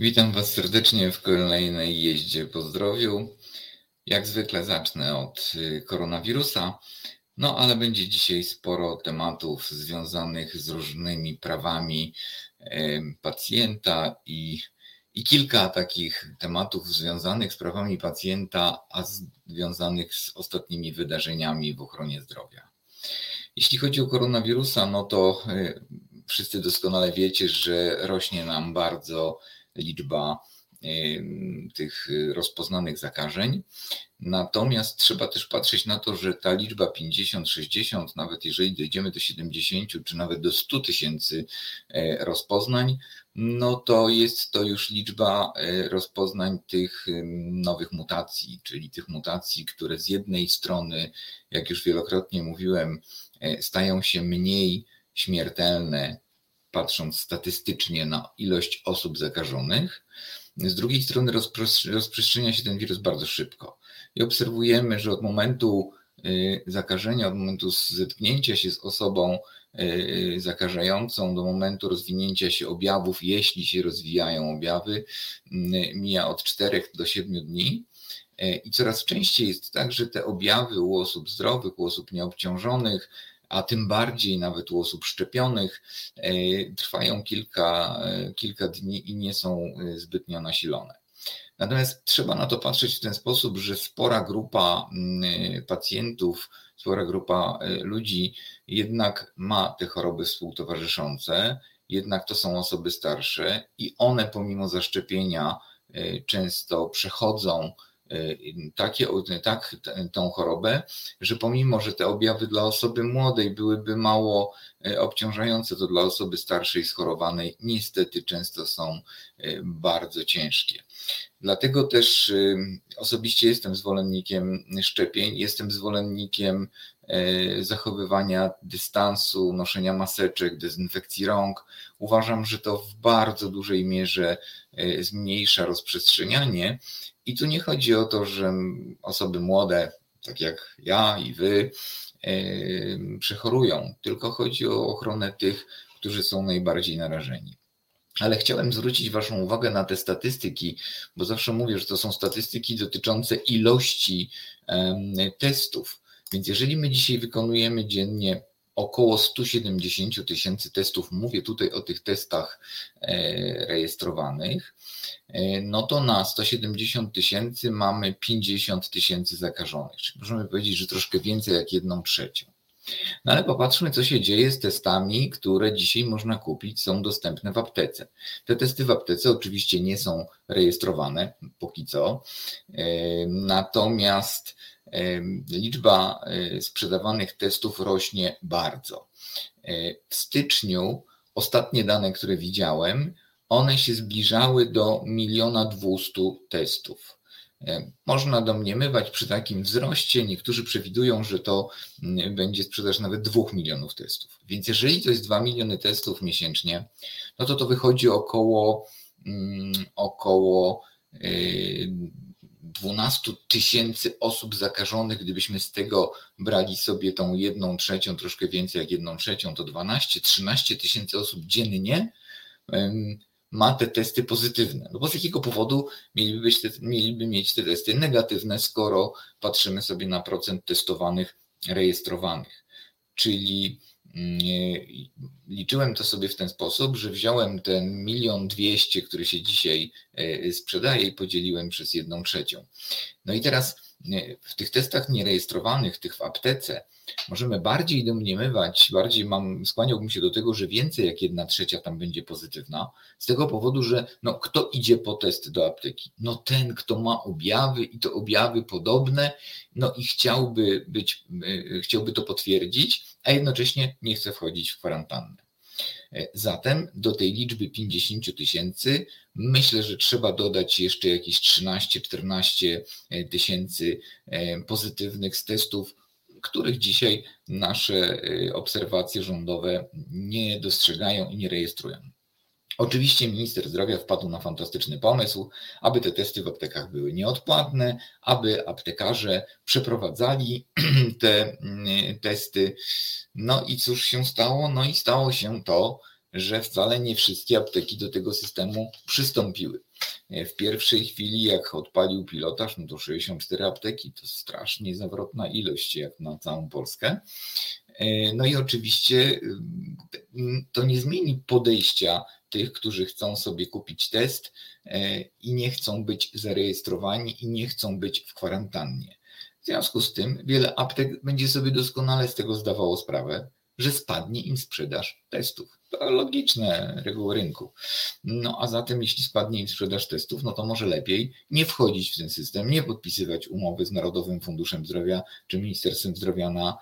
Witam Was serdecznie w kolejnej jeździe po zdrowiu. Jak zwykle zacznę od y, koronawirusa, no ale będzie dzisiaj sporo tematów związanych z różnymi prawami pacjenta i, i kilka takich tematów związanych z prawami pacjenta, a związanych z ostatnimi wydarzeniami w ochronie zdrowia. Jeśli chodzi o koronawirusa, no to y, wszyscy doskonale wiecie, że rośnie nam bardzo liczba tych rozpoznanych zakażeń. Natomiast trzeba też patrzeć na to, że ta liczba 50, 60, nawet jeżeli dojdziemy do 70 czy nawet do 100 tysięcy e, rozpoznań, no to jest to już liczba e, rozpoznań tych nowych mutacji, czyli tych mutacji, które z jednej strony, jak już wielokrotnie mówiłem, e, stają się mniej śmiertelne patrząc statystycznie na ilość osób zakażonych. Z drugiej strony rozprzestrzenia się ten wirus bardzo szybko i obserwujemy, że od momentu y, zakażenia, od momentu zetknięcia się z osobą y, zakażającą do momentu rozwinięcia się objawów, jeśli się rozwijają objawy, y, mija od 4 do 7 dni. I coraz częściej jest tak, że te objawy u osób zdrowych, u osób nieobciążonych, a tym bardziej nawet u osób szczepionych, e, trwają kilka, e, kilka dni i nie są e, zbytnio nasilone. Natomiast trzeba na to patrzeć w ten sposób, że spora grupa mm, pacjentów, spora grupa ludzi jednak ma te choroby współtowarzyszące, jednak to są osoby starsze i one pomimo zaszczepienia często przechodzą takie, tak, tą chorobę, że pomimo, że te objawy dla osoby młodej byłyby mało y, obciążające, to dla osoby starszej, schorowanej niestety często są y, bardzo ciężkie. Dlatego też osobiście jestem zwolennikiem szczepień, jestem zwolennikiem zachowywania dystansu, noszenia maseczek, dezynfekcji rąk. Uważam, że to w bardzo dużej mierze zmniejsza rozprzestrzenianie i tu nie chodzi o to, że osoby młode, tak jak ja i wy, przechorują, tylko chodzi o ochronę tych, którzy są najbardziej narażeni. Ale chciałem zwrócić Waszą uwagę na te statystyki, bo zawsze mówię, że to są statystyki dotyczące ilości testów. Więc jeżeli my dzisiaj wykonujemy dziennie około 170 tysięcy testów, mówię tutaj o tych testach e, rejestrowanych, e, no to na 170 tysięcy mamy 50 tysięcy zakażonych, czyli możemy powiedzieć, że troszkę więcej jak jedną trzecią. No ale popatrzmy, co się dzieje z testami, które dzisiaj można kupić, są dostępne w aptece. Te testy w aptece oczywiście nie są rejestrowane póki co, e, natomiast liczba e, sprzedawanych testów rośnie bardzo. E, w styczniu ostatnie dane, które widziałem, one się zbliżały do miliona dwustu testów. E, można domniemywać przy takim wzroście, niektórzy przewidują, że to będzie sprzedaż nawet 2 milionów testów. Więc jeżeli to jest 2 miliony testów miesięcznie, no to to wychodzi około, około 12 tysięcy osób zakażonych, gdybyśmy z tego brali sobie tą jedną trzecią, troszkę więcej jak jedną trzecią, to 12-13 tysięcy osób dziennie ma te testy pozytywne. No bo z jakiego powodu mieliby, te, mieliby mieć te testy negatywne, skoro patrzymy sobie na procent testowanych, rejestrowanych? Czyli liczyłem to sobie w ten sposób, że wziąłem ten milion dwieście, który się dzisiaj e, sprzedaje i podzieliłem przez jedną trzecią. No i teraz e, w tych testach nierejestrowanych, tych w aptece, możemy bardziej domniemywać, bardziej mam, skłaniałbym się do tego, że więcej jak jedna trzecia tam będzie pozytywna, z tego powodu, że no, kto idzie po test do apteki? No ten, kto ma objawy i to objawy podobne, no i chciałby być, e, chciałby to potwierdzić, a jednocześnie nie chce wchodzić w kwarantannę. E, zatem do tej liczby 50 tysięcy myślę, że trzeba dodać jeszcze jakieś 13-14 e, tysięcy pozytywnych z testów których dzisiaj nasze y, obserwacje rządowe nie dostrzegają i nie rejestrują. Oczywiście minister zdrowia wpadł na fantastyczny pomysł, aby te testy w aptekach były nieodpłatne, aby aptekarze przeprowadzali te y, testy. No i cóż się stało? No i stało się to, że wcale nie wszystkie apteki do tego systemu przystąpiły. W pierwszej chwili, jak odpalił pilotaż, no to 64 apteki to strasznie zawrotna ilość, jak na całą Polskę. No i oczywiście to nie zmieni podejścia tych, którzy chcą sobie kupić test i nie chcą być zarejestrowani i nie chcą być w kwarantannie. W związku z tym wiele aptek będzie sobie doskonale z tego zdawało sprawę, że spadnie im sprzedaż testów. To logiczne reguły rynku. No a zatem, jeśli spadnie im sprzedaż testów, no to może lepiej nie wchodzić w ten system, nie podpisywać umowy z Narodowym Funduszem Zdrowia czy Ministerstwem Zdrowia na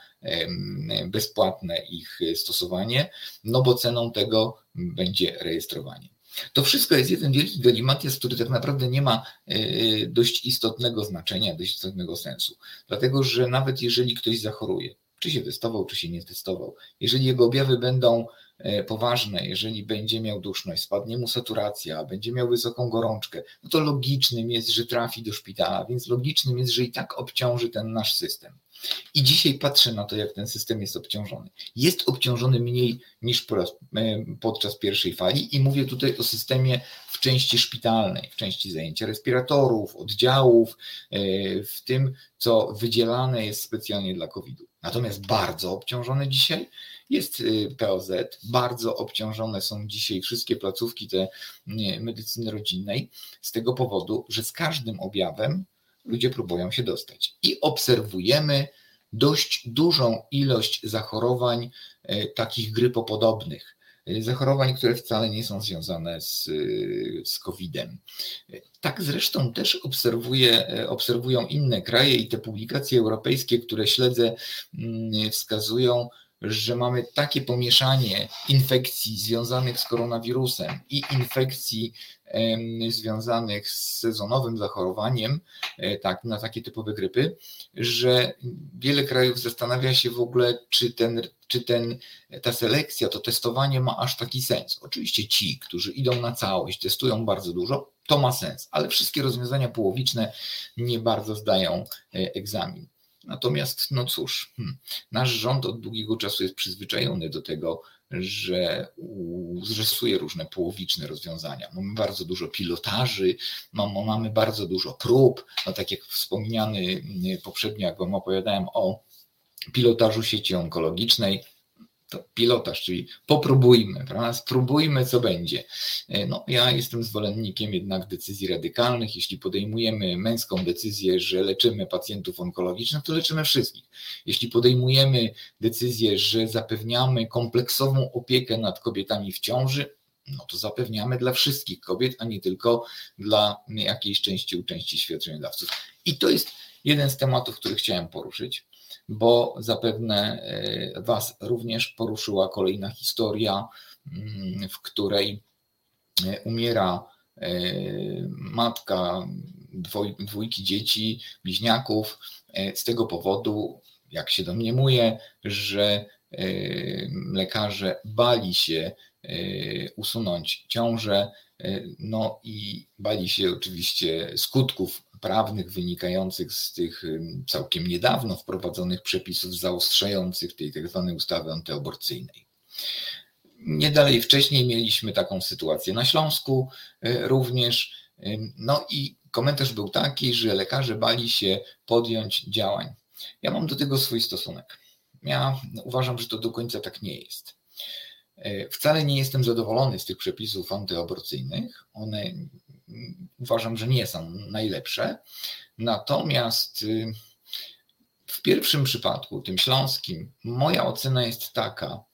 bezpłatne ich stosowanie, no bo ceną tego będzie rejestrowanie. To wszystko jest jeden wielki galimatias, który tak naprawdę nie ma e, dość istotnego znaczenia, dość istotnego sensu. Dlatego, że nawet jeżeli ktoś zachoruje, czy się testował, czy się nie testował, jeżeli jego objawy będą poważne, jeżeli będzie miał duszność, spadnie mu saturacja, będzie miał wysoką gorączkę, no to logicznym jest, że trafi do szpitala, więc logicznym jest, że i tak obciąży ten nasz system. I dzisiaj patrzę na to, jak ten system jest obciążony. Jest obciążony mniej niż e, podczas pierwszej fali i mówię tutaj o systemie w części szpitalnej, w części zajęcia respiratorów, oddziałów, e, w tym, co wydzielane jest specjalnie dla COVID-u. Natomiast bardzo obciążony dzisiaj jest e, POZ, bardzo obciążone są dzisiaj wszystkie placówki te medycyny rodzinnej z tego powodu, że z każdym objawem ludzie próbują się dostać. I obserwujemy dość dużą ilość zachorowań e, takich grypopodobnych. E, zachorowań, które wcale nie są związane z, e, z COVID-em. Tak zresztą też obserwuję, obserwują inne kraje i te publikacje europejskie, które śledzę, mm, wskazują, że mamy takie pomieszanie infekcji związanych z koronawirusem i infekcji związanych z sezonowym zachorowaniem, e, tak, na takie typowe grypy, że wiele krajów zastanawia się w ogóle, czy ten, czy ten, ta selekcja, to testowanie ma aż taki sens. Oczywiście ci, którzy idą na całość, testują bardzo dużo, to ma sens, ale wszystkie rozwiązania połowiczne nie bardzo zdają e, egzamin. Natomiast, no cóż, hmm, nasz rząd od długiego czasu jest przyzwyczajony do tego, że zrzesuje różne połowiczne rozwiązania. Mamy bardzo dużo pilotaży, mamy bardzo dużo prób, no tak jak wspomniany poprzednio, jak Wam opowiadałem o pilotażu sieci onkologicznej, to pilotaż, czyli popróbujmy, prawda? spróbujmy, co będzie. E, no, ja jestem zwolennikiem jednak decyzji radykalnych. Jeśli podejmujemy męską decyzję, że leczymy pacjentów onkologicznych, to leczymy wszystkich. Jeśli podejmujemy decyzję, że zapewniamy kompleksową opiekę nad kobietami w ciąży, no to zapewniamy dla wszystkich kobiet, a nie tylko dla jakiejś części części świadczeniodawców. I to jest jeden z tematów, który chciałem poruszyć bo zapewne e, Was również poruszyła kolejna historia, mm, w której e, umiera e, matka dwoj, dwójki dzieci, bliźniaków, z tego powodu, jak się domniemuje, że lekarze bali się usunąć ciążę, no i bali się oczywiście skutków prawnych wynikających z tych całkiem niedawno wprowadzonych przepisów zaostrzających tej. Tak ustawy antyaborcyjnej. Nie dalej wcześniej mieliśmy taką sytuację na Śląsku y, również. No i komentarz był taki, że lekarze bali się podjąć działań. Ja mam do tego swój stosunek. Ja uważam, że to do końca tak nie jest. Y, wcale nie jestem zadowolony z tych przepisów antyaborcyjnych. One uważam, że nie są najlepsze. Natomiast y, w pierwszym przypadku, tym śląskim, moja ocena jest taka,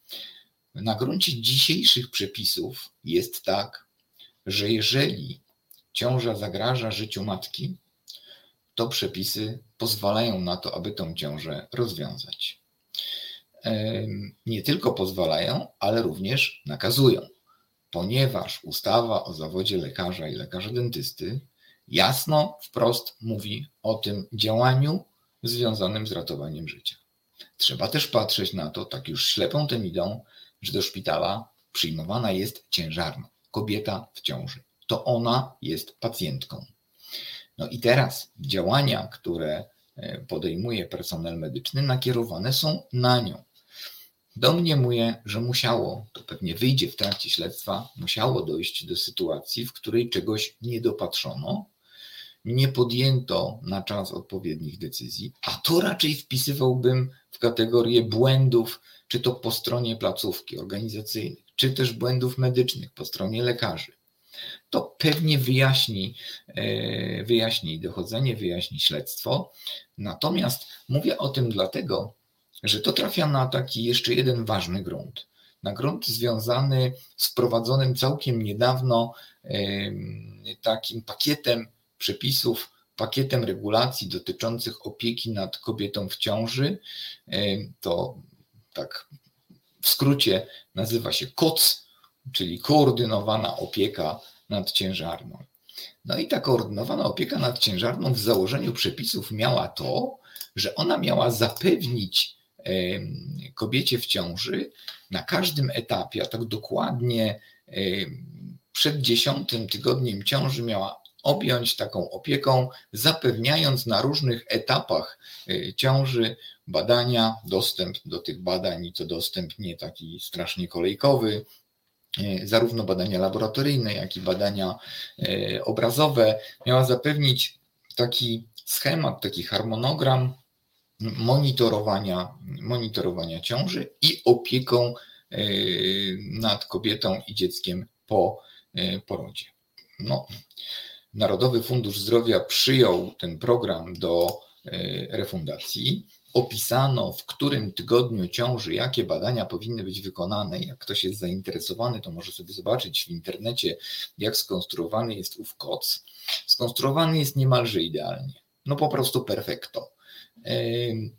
na gruncie dzisiejszych przepisów jest tak, że jeżeli ciąża zagraża życiu matki, to przepisy pozwalają na to, aby tą ciążę rozwiązać. Nie tylko pozwalają, ale również nakazują ponieważ ustawa o zawodzie lekarza i lekarza dentysty jasno, wprost mówi o tym działaniu związanym z ratowaniem życia. Trzeba też patrzeć na to, tak już ślepą tym idą, że do szpitala przyjmowana jest ciężarna, kobieta w ciąży. To ona jest pacjentką. No i teraz działania, które e, podejmuje personel medyczny, nakierowane są na nią. Domniemuje, że musiało, to pewnie wyjdzie w trakcie śledztwa, musiało dojść do sytuacji, w której czegoś nie dopatrzono, nie podjęto na czas odpowiednich decyzji, a to raczej wpisywałbym w kategorię błędów, czy to po stronie placówki organizacyjnej, czy też błędów medycznych po stronie lekarzy. To pewnie wyjaśni, e, wyjaśni dochodzenie, wyjaśni śledztwo. Natomiast mówię o tym dlatego, że to trafia na taki jeszcze jeden ważny grunt. Na grunt związany z wprowadzonym całkiem niedawno takim pakietem przepisów, pakietem regulacji dotyczących opieki nad kobietą w ciąży. To tak w skrócie nazywa się KOC, czyli koordynowana opieka nad ciężarną. No i ta koordynowana opieka nad ciężarną w założeniu przepisów miała to, że ona miała zapewnić kobiecie w ciąży na każdym etapie, a tak dokładnie przed dziesiątym tygodniem ciąży miała objąć taką opieką, zapewniając na różnych etapach e, ciąży badania, dostęp do tych badań i to dostęp nie taki strasznie kolejkowy, e, zarówno badania laboratoryjne, jak i badania e, obrazowe, miała zapewnić taki schemat, taki harmonogram monitorowania, monitorowania ciąży i opieką nad kobietą i dzieckiem po porodzie. No, Narodowy Fundusz Zdrowia przyjął ten program do e, refundacji. Opisano, w którym tygodniu ciąży, jakie badania powinny być wykonane. Jak ktoś jest zainteresowany, to może sobie zobaczyć w internecie, jak skonstruowany jest ów koc. Skonstruowany jest niemalże idealnie. No po prostu perfekto.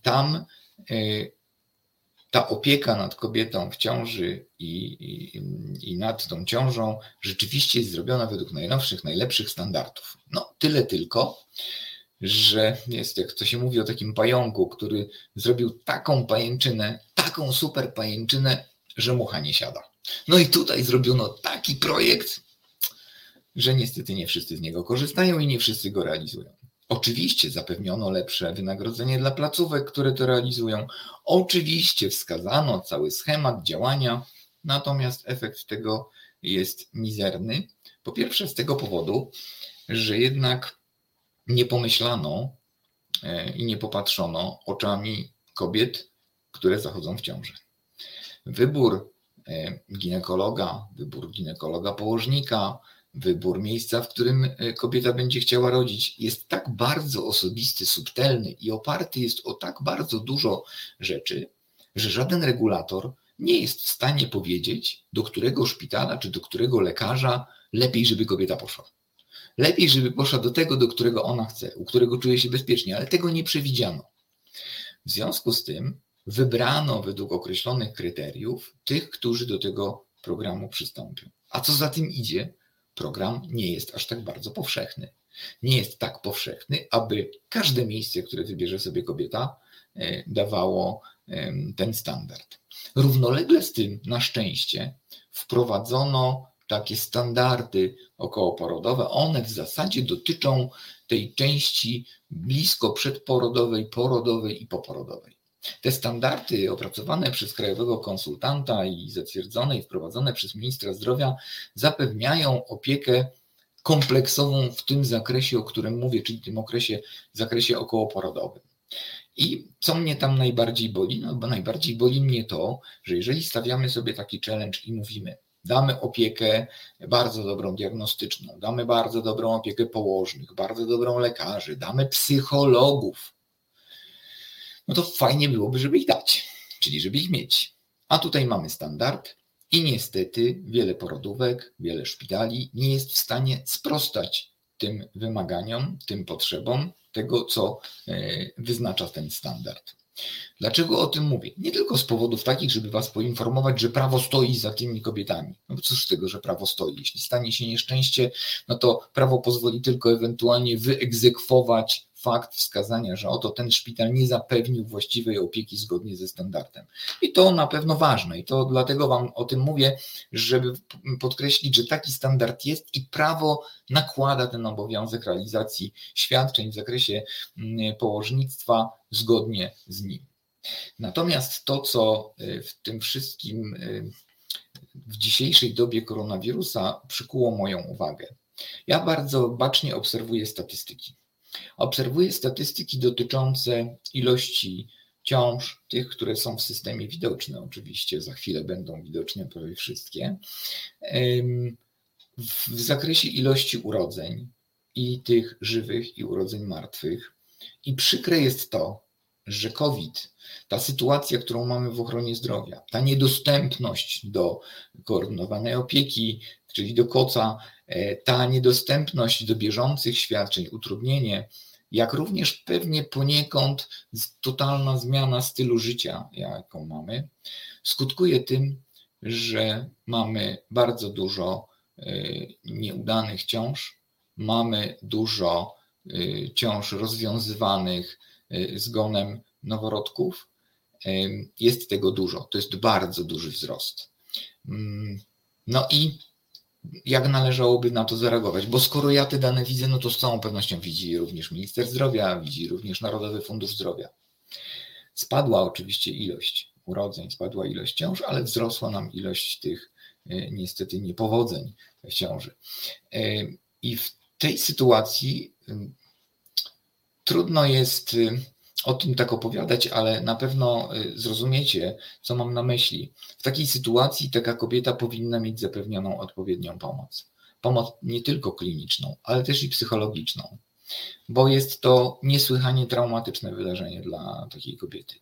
Tam e, ta opieka nad kobietą w ciąży i, i, i, nad tą ciążą rzeczywiście jest zrobiona według najnowszych, najlepszych standardów. No, tyle tylko, że jest, jak to się mówi o takim pająku, który zrobił taką pajęczynę, taką super pajęczynę, że mucha nie siada. No i tutaj zrobiono taki projekt, że niestety nie wszyscy z niego korzystają i nie wszyscy go realizują. Oczywiście zapewniono lepsze wynagrodzenie dla placówek, które to realizują. Oczywiście wskazano cały schemat działania, natomiast efekt tego jest mizerny. Po pierwsze, z tego powodu, że jednak nie pomyślano e, i nie popatrzono oczami kobiet, które zachodzą w ciąży. Wybór e, ginekologa, wybór ginekologa położnika, wybór miejsca, w którym e, kobieta będzie chciała rodzić, jest tak bardzo osobisty, subtelny i oparty jest o tak bardzo dużo rzeczy, że żaden regulator nie jest w stanie powiedzieć, do którego szpitala czy do którego lekarza lepiej, żeby kobieta poszła. Lepiej, żeby poszła do tego, do którego ona chce, u którego czuje się bezpiecznie, ale tego nie przewidziano. W związku z tym wybrano według określonych kryteriów tych, którzy do tego programu przystąpią. A co za tym idzie, program nie jest aż tak bardzo powszechny. Nie jest tak powszechny, aby każde miejsce, które wybierze sobie kobieta, e, dawało ten standard. Równolegle z tym, na szczęście, wprowadzono takie standardy okołoporodowe. One w zasadzie dotyczą tej części blisko przedporodowej, porodowej i poporodowej. Te standardy opracowane przez krajowego konsultanta i zatwierdzone i wprowadzone przez ministra zdrowia zapewniają opiekę kompleksową w tym zakresie, o którym mówię, czyli tym okresie, zakresie okołoporodowym. I co mnie tam najbardziej boli? No bo najbardziej boli mnie to, że jeżeli stawiamy sobie taki challenge i mówimy, damy opiekę bardzo dobrą diagnostyczną, damy bardzo dobrą opiekę położnych, bardzo dobrą lekarzy, damy psychologów, no to fajnie byłoby, żeby ich dać, czyli żeby ich mieć. A tutaj mamy standard i niestety wiele porodówek, wiele szpitali nie jest w stanie sprostać tym wymaganiom, tym potrzebom tego, co e, wyznacza ten standard. Dlaczego o tym mówię? Nie tylko z powodów takich, żeby Was poinformować, że prawo stoi za tymi kobietami. No bo cóż z tego, że prawo stoi? Jeśli stanie się nieszczęście, no to prawo pozwoli tylko ewentualnie wyegzekwować fakt wskazania, że oto ten szpital nie zapewnił właściwej opieki zgodnie ze standardem. I to na pewno ważne i to dlatego Wam o tym mówię, żeby podkreślić, że taki standard jest i prawo nakłada ten obowiązek realizacji świadczeń w zakresie mm, położnictwa zgodnie z nim. Natomiast to, co w tym wszystkim w dzisiejszej dobie koronawirusa przykuło moją uwagę. Ja bardzo bacznie obserwuję statystyki. Obserwuję statystyki dotyczące ilości ciąż, tych, które są w systemie widoczne, oczywiście za chwilę będą widoczne prawie wszystkie, w zakresie ilości urodzeń i tych żywych i urodzeń martwych. I przykre jest to, że COVID, ta sytuacja, którą mamy w ochronie zdrowia, ta niedostępność do koordynowanej opieki, czyli do koca, e, ta niedostępność do bieżących świadczeń, utrudnienie, jak również pewnie poniekąd totalna zmiana stylu życia, jaką mamy, skutkuje tym, że mamy bardzo dużo e, nieudanych ciąż, mamy dużo e, ciąż rozwiązywanych zgonem noworodków. Jest tego dużo, to jest bardzo duży wzrost. Mm, no i jak należałoby na to zareagować? Bo skoro ja te dane widzę, no to z całą pewnością widzi również minister zdrowia, widzi również Narodowy Fundusz Zdrowia. Spadła oczywiście ilość urodzeń, spadła ilość ciąż, ale wzrosła nam ilość tych e, niestety niepowodzeń w ciąży. I w tej sytuacji trudno jest o tym tak opowiadać, ale na pewno zrozumiecie, co mam na myśli. W takiej sytuacji taka kobieta powinna mieć zapewnioną odpowiednią pomoc. Pomoc nie tylko kliniczną, ale też i psychologiczną, bo jest to niesłychanie traumatyczne wydarzenie dla takiej kobiety.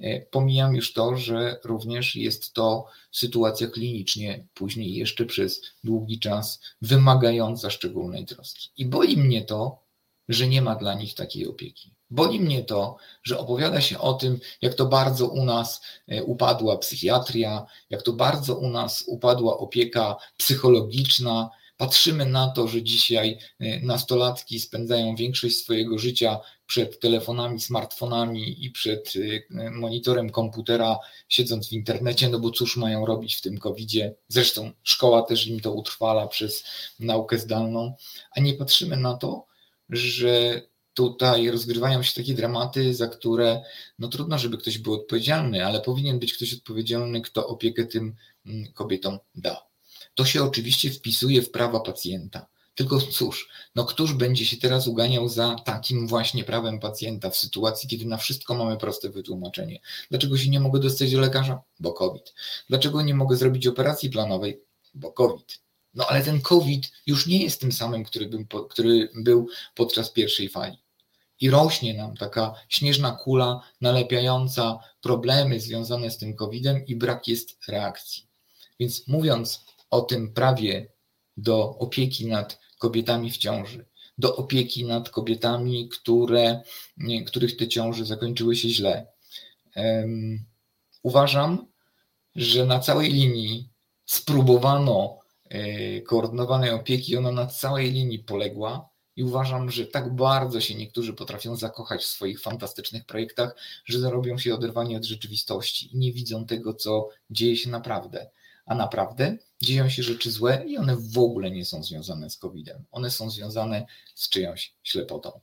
E, pomijam już to, że również jest to sytuacja klinicznie później jeszcze przez długi czas wymagająca szczególnej troski. I boli mnie to, że nie ma dla nich takiej opieki. Boli mnie to, że opowiada się o tym, jak to bardzo u nas e, upadła psychiatria, jak to bardzo u nas upadła opieka psychologiczna. Patrzymy na to, że dzisiaj e, nastolatki spędzają większość swojego życia przed telefonami, smartfonami i przed e, monitorem komputera, siedząc w internecie, no bo cóż mają robić w tym COVID-zie. Zresztą szkoła też im to utrwala przez naukę zdalną, a nie patrzymy na to, że tutaj rozgrywają się takie dramaty, za które no trudno, żeby ktoś był odpowiedzialny, ale powinien być ktoś odpowiedzialny, kto opiekę tym mm, kobietom da. To się oczywiście wpisuje w prawa pacjenta. Tylko cóż, no któż będzie się teraz uganiał za takim właśnie prawem pacjenta w sytuacji, kiedy na wszystko mamy proste wytłumaczenie? Dlaczego się nie mogę dostać do lekarza? Bo COVID. Dlaczego nie mogę zrobić operacji planowej? Bo COVID. No ale ten COVID już nie jest tym samym, który był, który był podczas pierwszej fali. I rośnie nam taka śnieżna kula nalepiająca problemy związane z tym COVID-em i brak jest reakcji. Więc mówiąc o tym prawie do opieki nad kobietami w ciąży, do opieki nad kobietami, które, których te ciąże zakończyły się źle, um, uważam, że na całej linii spróbowano koordynowanej opieki, ona na całej linii poległa i uważam, że tak bardzo się niektórzy potrafią zakochać w swoich fantastycznych projektach, że zarobią się oderwanie od rzeczywistości i nie widzą tego, co dzieje się naprawdę. A naprawdę dzieją się rzeczy złe i one w ogóle nie są związane z COVID-em. One są związane z czyjąś ślepotą.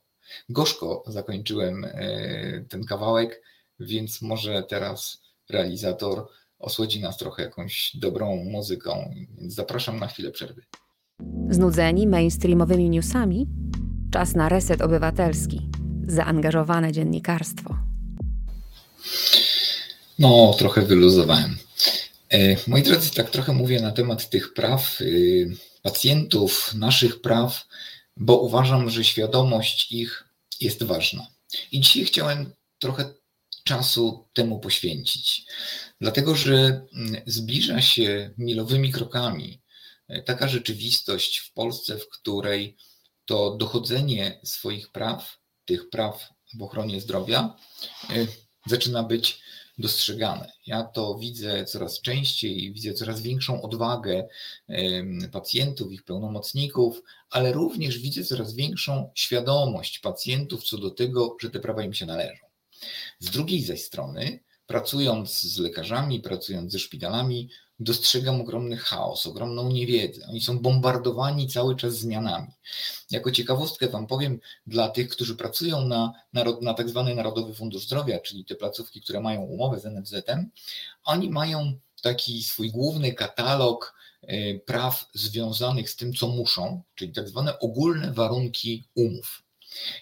Gorzko zakończyłem e, ten kawałek, więc może teraz realizator osłodzi nas trochę jakąś dobrą muzyką, więc zapraszam na chwilę przerwy. Znudzeni mainstreamowymi newsami? Czas na reset obywatelski. Zaangażowane dziennikarstwo. No, trochę wyluzowałem. E, moi drodzy, tak trochę mówię na temat tych praw y, pacjentów, naszych praw, bo uważam, że świadomość ich jest ważna. I dzisiaj chciałem trochę czasu temu poświęcić. Dlatego, że mm, zbliża się milowymi krokami e, taka rzeczywistość w Polsce, w której to dochodzenie swoich praw, tych praw w ochronie zdrowia, e, zaczyna być dostrzegane. Ja to widzę coraz częściej, widzę coraz większą odwagę pacjentów, ich pełnomocników, ale również widzę coraz większą świadomość pacjentów co do tego, że te prawa im się należą. Z drugiej zaś strony, pracując z lekarzami, pracując ze szpitalami, dostrzegam ogromny chaos, ogromną niewiedzę. Oni są bombardowani cały czas zmianami. Jako ciekawostkę Wam powiem, dla tych, którzy pracują na, narod, na tak zwany Narodowy Fundusz Zdrowia, czyli te placówki, które mają umowę z NFZ-em, oni mają taki swój główny katalog e, praw związanych z tym, co muszą, czyli tak zwane ogólne warunki umów.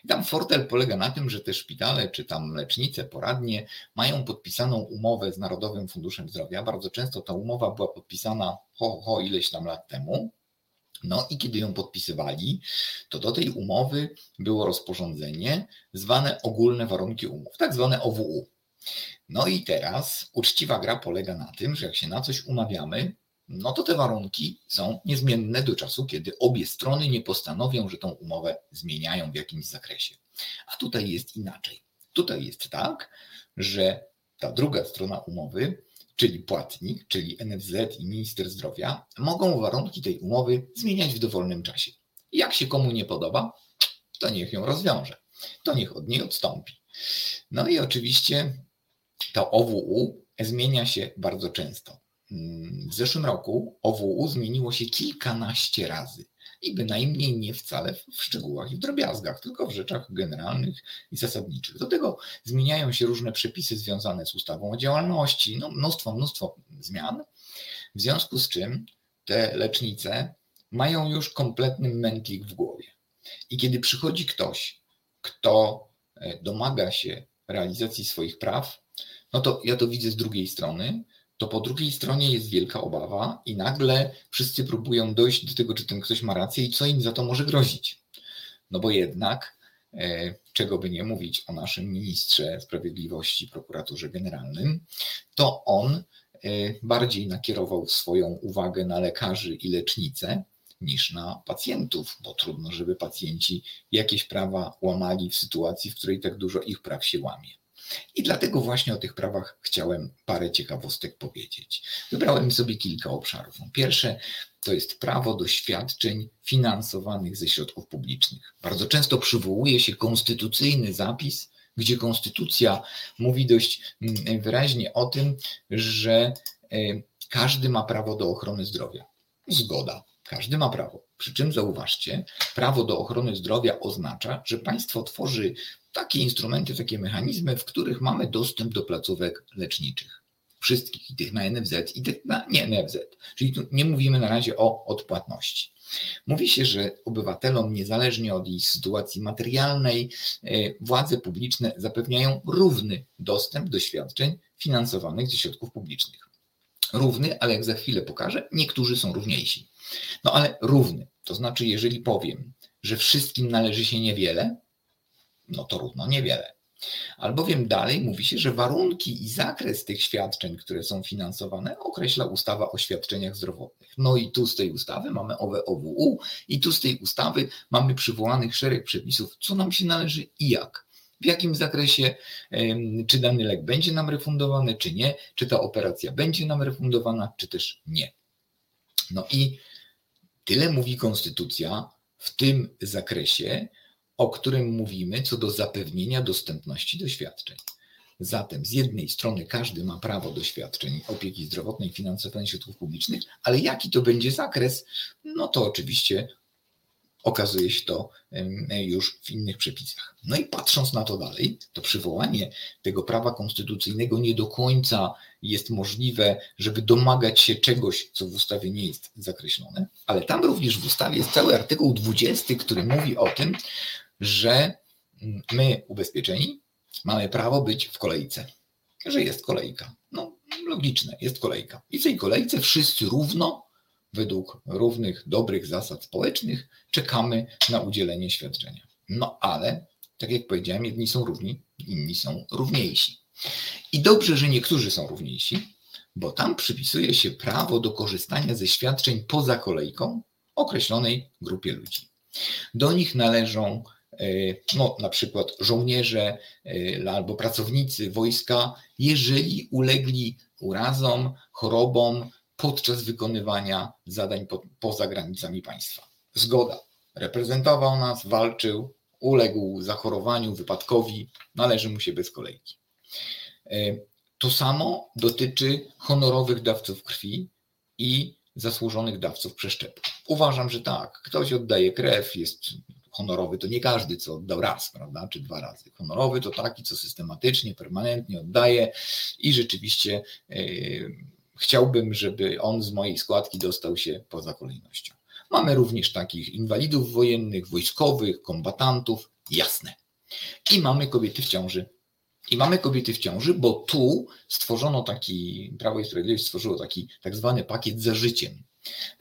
I tam fortel polega na tym, że te szpitale czy tam lecznice, poradnie mają podpisaną umowę z Narodowym Funduszem Zdrowia. Bardzo często ta umowa była podpisana ho, ho ileś tam lat temu. No i kiedy ją podpisywali, to do tej umowy było rozporządzenie zwane ogólne warunki umów, tak zwane OWU. No i teraz uczciwa gra polega na tym, że jak się na coś umawiamy, no to te warunki są niezmienne do czasu, kiedy obie strony nie postanowią, że tą umowę zmieniają w jakimś zakresie. A tutaj jest inaczej. Tutaj jest tak, że ta druga strona umowy, czyli płatnik, czyli NFZ i minister zdrowia, mogą warunki tej umowy zmieniać w dowolnym czasie. Jak się komu nie podoba, to niech ją rozwiąże. To niech od niej odstąpi. No i oczywiście to OWU zmienia się bardzo często. W zeszłym roku OWU zmieniło się kilkanaście razy i bynajmniej nie wcale w szczegółach i w drobiazgach, tylko w rzeczach generalnych i zasadniczych. Do tego zmieniają się różne przepisy związane z ustawą o działalności, no mnóstwo, mnóstwo zmian, w związku z czym te lecznice mają już kompletny mętlik w głowie. I kiedy przychodzi ktoś, kto e, domaga się realizacji swoich praw, no to ja to widzę z drugiej strony, to po drugiej stronie jest wielka obawa i nagle wszyscy próbują dojść do tego, czy ten ktoś ma rację i co im za to może grozić. No bo jednak, e, czego by nie mówić o naszym ministrze sprawiedliwości, prokuraturze generalnym, to on e, bardziej nakierował swoją uwagę na lekarzy i lecznice niż na pacjentów, bo trudno, żeby pacjenci jakieś prawa łamali w sytuacji, w której tak dużo ich praw się łamie. I dlatego właśnie o tych prawach chciałem parę ciekawostek powiedzieć. Wybrałem sobie kilka obszarów. Pierwsze to jest prawo do świadczeń finansowanych ze środków publicznych. Bardzo często przywołuje się konstytucyjny zapis, gdzie konstytucja mówi dość mm, wyraźnie o tym, że e, każdy ma prawo do ochrony zdrowia. Zgoda. Każdy ma prawo. Przy czym zauważcie, prawo do ochrony zdrowia oznacza, że państwo tworzy takie instrumenty, takie mechanizmy, w których mamy dostęp do placówek leczniczych. Wszystkich, i tych na NFZ, i tych na nie NFZ. Czyli tu nie mówimy na razie o odpłatności. Mówi się, że obywatelom, niezależnie od ich sytuacji materialnej, e, władze publiczne zapewniają równy dostęp do świadczeń finansowanych ze środków publicznych. Równy, ale jak za chwilę pokażę, niektórzy są równiejsi. No ale równy, to znaczy, jeżeli powiem, że wszystkim należy się niewiele, no to równo niewiele. Albowiem dalej mówi się, że warunki i zakres tych świadczeń, które są finansowane, określa ustawa o świadczeniach zdrowotnych. No i tu z tej ustawy mamy owe OWU i tu z tej ustawy mamy przywołanych szereg przepisów, co nam się należy i jak. W jakim zakresie, czy dany lek będzie nam refundowany, czy nie, czy ta operacja będzie nam refundowana, czy też nie. No i tyle mówi Konstytucja w tym zakresie, o którym mówimy co do zapewnienia dostępności do świadczeń. Zatem z jednej strony każdy ma prawo do świadczeń opieki zdrowotnej finansowanej środków publicznych, ale jaki to będzie zakres, no to oczywiście okazuje się to już w innych przepisach. No i patrząc na to dalej, to przywołanie tego prawa konstytucyjnego nie do końca jest możliwe, żeby domagać się czegoś, co w ustawie nie jest zakreślone, ale tam również w ustawie jest cały artykuł 20, który mówi o tym, że my, ubezpieczeni, mamy prawo być w kolejce, że jest kolejka. No, logiczne, jest kolejka. I w tej kolejce wszyscy równo, według równych, dobrych zasad społecznych, czekamy na udzielenie świadczenia. No ale, tak jak powiedziałem, jedni są równi, inni są równiejsi. I dobrze, że niektórzy są równiejsi, bo tam przypisuje się prawo do korzystania ze świadczeń poza kolejką określonej grupie ludzi. Do nich należą no, na przykład żołnierze e, albo pracownicy wojska, jeżeli ulegli urazom, chorobom podczas wykonywania zadań po, poza granicami państwa. Zgoda. Reprezentował nas, walczył, uległ zachorowaniu, wypadkowi, należy mu się bez kolejki. E, to samo dotyczy honorowych dawców krwi, i zasłużonych dawców przeszczepu. Uważam, że tak. Ktoś oddaje krew, jest honorowy, to nie każdy, co oddał raz, prawda, czy dwa razy. Honorowy to taki, co systematycznie, permanentnie oddaje i rzeczywiście yy, chciałbym, żeby on z mojej składki dostał się poza kolejnością. Mamy również takich inwalidów wojennych, wojskowych, kombatantów, jasne. I mamy kobiety w ciąży. I mamy kobiety w ciąży, bo tu stworzono taki, Prawo i Sprawiedliwość stworzyło taki tak zwany pakiet za życiem.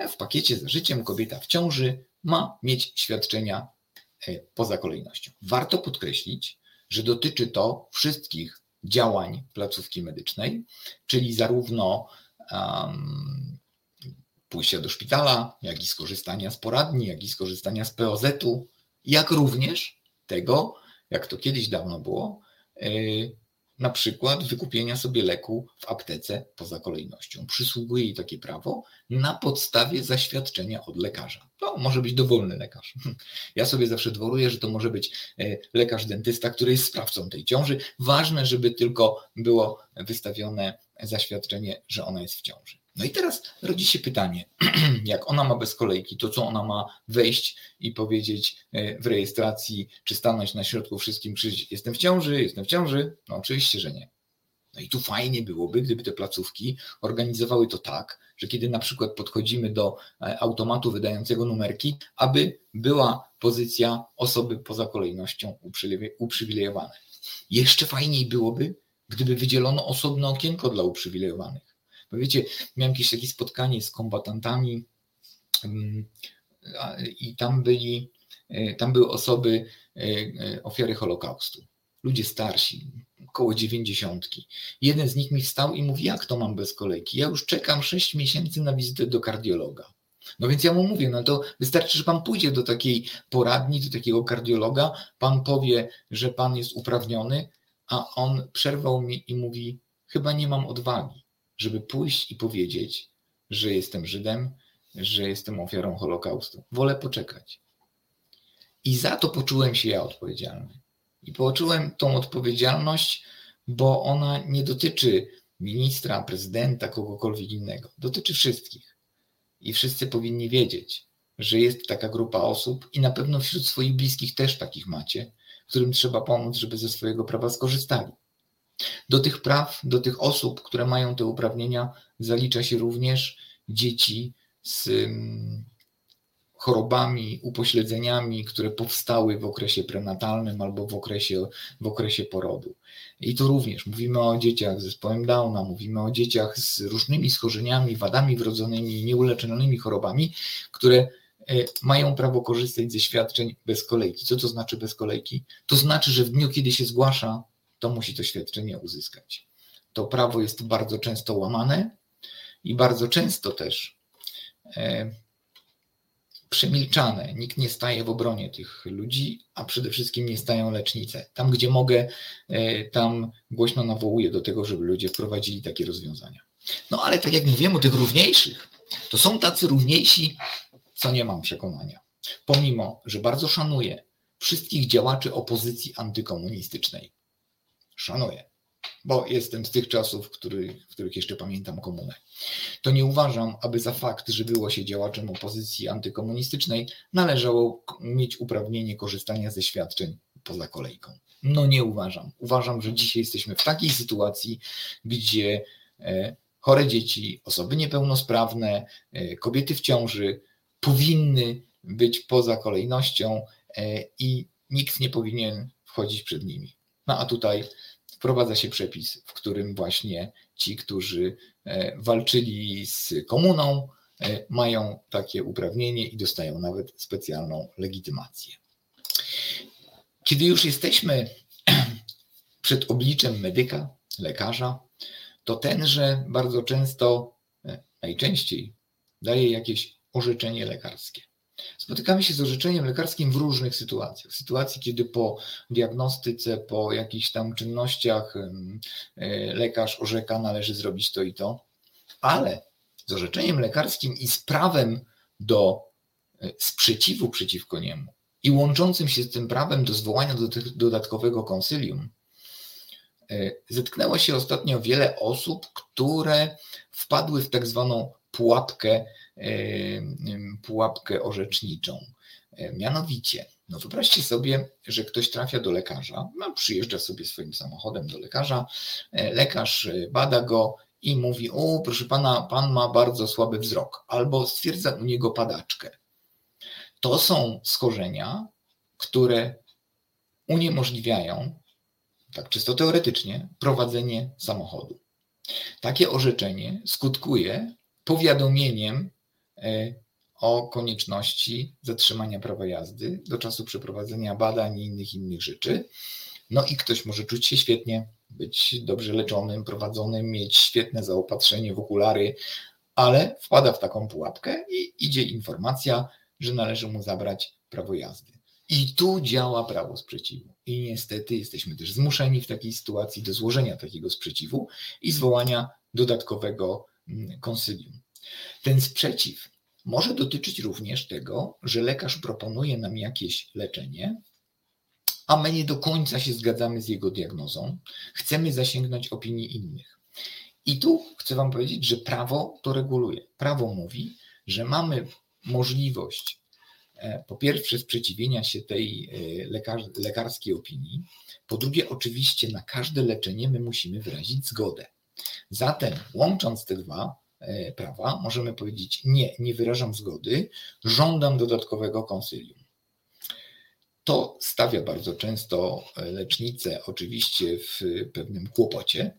W pakiecie za życiem kobieta w ciąży ma mieć świadczenia poza kolejnością. Warto podkreślić, że dotyczy to wszystkich działań placówki medycznej, czyli zarówno um, pójścia do szpitala, jak i skorzystania z poradni, jak i skorzystania z POZ-u, jak również tego, jak to kiedyś dawno było, e, na przykład wykupienia sobie leku w aptece poza kolejnością. Przysługuje jej takie prawo na podstawie zaświadczenia od lekarza. To może być dowolny lekarz. Ja sobie zawsze dworuję, że to może być e, lekarz dentysta, który jest sprawcą tej ciąży. Ważne, żeby tylko było wystawione zaświadczenie, że ona jest w ciąży. No i teraz rodzi się pytanie, jak ona ma bez kolejki, to co ona ma wejść i powiedzieć e, w rejestracji, czy stanąć na środku wszystkim, krzyczeć, jestem w ciąży, jestem w ciąży? No oczywiście, że nie. No i tu fajnie byłoby, gdyby te placówki organizowały to tak, że kiedy na przykład podchodzimy do e, automatu wydającego numerki, aby była pozycja osoby poza kolejnością uprzywilejowanej. Jeszcze fajniej byłoby, gdyby wydzielono osobne okienko dla uprzywilejowanych wiecie, miałem jakieś takie spotkanie z kombatantami i tam byli, e, tam były osoby, e, e, ofiary Holokaustu. Ludzie starsi, około dziewięćdziesiątki. Jeden z nich mi wstał i mówi, jak to mam bez kolejki? Ja już czekam sześć miesięcy na wizytę do kardiologa. No więc ja mu mówię, no to wystarczy, że pan pójdzie do takiej poradni, do takiego kardiologa, pan powie, że pan jest uprawniony, a on przerwał mi i mówi, chyba nie mam odwagi żeby pójść i powiedzieć, że jestem Żydem, że jestem ofiarą Holokaustu. Wolę poczekać. I za to poczułem się ja odpowiedzialny. I poczułem tą odpowiedzialność, bo ona nie dotyczy ministra, prezydenta, kogokolwiek innego. Dotyczy wszystkich. I wszyscy powinni wiedzieć, że jest taka grupa osób i na pewno wśród swoich bliskich też takich macie, którym trzeba pomóc, żeby ze swojego prawa skorzystali. Do tych praw, do tych osób, które mają te uprawnienia, zalicza się również dzieci z mm, chorobami, upośledzeniami, które powstały w okresie prenatalnym albo w okresie, w okresie porodu. I tu również mówimy o dzieciach z zespołem Downa, mówimy o dzieciach z różnymi schorzeniami, wadami wrodzonymi, nieuleczonymi chorobami, które e, mają prawo korzystać ze świadczeń bez kolejki. Co to znaczy bez kolejki? To znaczy, że w dniu, kiedy się zgłasza to musi to świadczenie uzyskać. To prawo jest bardzo często łamane i bardzo często też e, przemilczane. Nikt nie staje w obronie tych ludzi, a przede wszystkim nie stają lecznice. Tam, gdzie mogę, e, tam głośno nawołuję do tego, żeby ludzie wprowadzili takie rozwiązania. No ale tak jak mówiłem o tych równiejszych, to są tacy równiejsi, co nie mam przekonania. Pomimo, że bardzo szanuję wszystkich działaczy opozycji antykomunistycznej szanuję, bo jestem z tych czasów, który, w których jeszcze pamiętam komunę. To nie uważam, aby za fakt, że było się działaczem opozycji antykomunistycznej, należało mieć uprawnienie korzystania ze świadczeń poza kolejką. No nie uważam. Uważam, że dzisiaj jesteśmy w takiej sytuacji, gdzie e, chore dzieci, osoby niepełnosprawne, e, kobiety w ciąży powinny być poza kolejnością e, i nikt nie powinien wchodzić przed nimi. No a tutaj wprowadza się przepis, w którym właśnie ci, którzy e, walczyli z komuną, e, mają takie uprawnienie i dostają nawet specjalną legitymację. Kiedy już jesteśmy przed obliczem medyka, lekarza, to tenże bardzo często, e, najczęściej daje jakieś orzeczenie lekarskie. Spotykamy się z orzeczeniem lekarskim w różnych sytuacjach. W sytuacji, kiedy po diagnostyce, po jakichś tam czynnościach e, lekarz orzeka, należy zrobić to i to, ale z orzeczeniem lekarskim i z prawem do e, sprzeciwu przeciwko niemu i łączącym się z tym prawem do zwołania do dodatkowego konsylium, e, zetknęło się ostatnio wiele osób, które wpadły w tak zwaną pułapkę, pułapkę orzeczniczą. Mianowicie, no wyobraźcie sobie, że ktoś trafia do lekarza, no przyjeżdża sobie swoim samochodem do lekarza, lekarz bada go i mówi: O, proszę pana, pan ma bardzo słaby wzrok, albo stwierdza u niego padaczkę. To są schorzenia, które uniemożliwiają, tak czysto teoretycznie, prowadzenie samochodu. Takie orzeczenie skutkuje powiadomieniem e, o konieczności zatrzymania prawa jazdy do czasu przeprowadzenia badań i innych innych rzeczy. No i ktoś może czuć się świetnie, być dobrze leczonym, prowadzonym, mieć świetne zaopatrzenie w okulary, ale wpada w taką pułapkę i idzie informacja, że należy mu zabrać prawo jazdy. I tu działa prawo sprzeciwu. I niestety jesteśmy też zmuszeni w takiej sytuacji do złożenia takiego sprzeciwu i zwołania dodatkowego mm, konsylium. Ten sprzeciw może dotyczyć również tego, że lekarz proponuje nam jakieś leczenie, a my nie do końca się zgadzamy z jego diagnozą, chcemy zasięgnąć opinii innych. I tu chcę Wam powiedzieć, że prawo to reguluje. Prawo mówi, że mamy możliwość e, po pierwsze sprzeciwienia się tej e, lekar lekarskiej opinii, po drugie oczywiście na każde leczenie my musimy wyrazić zgodę. Zatem łącząc te dwa prawa możemy powiedzieć nie, nie wyrażam zgody, żądam dodatkowego konsylium. To stawia bardzo często lecznicę oczywiście w pewnym kłopocie.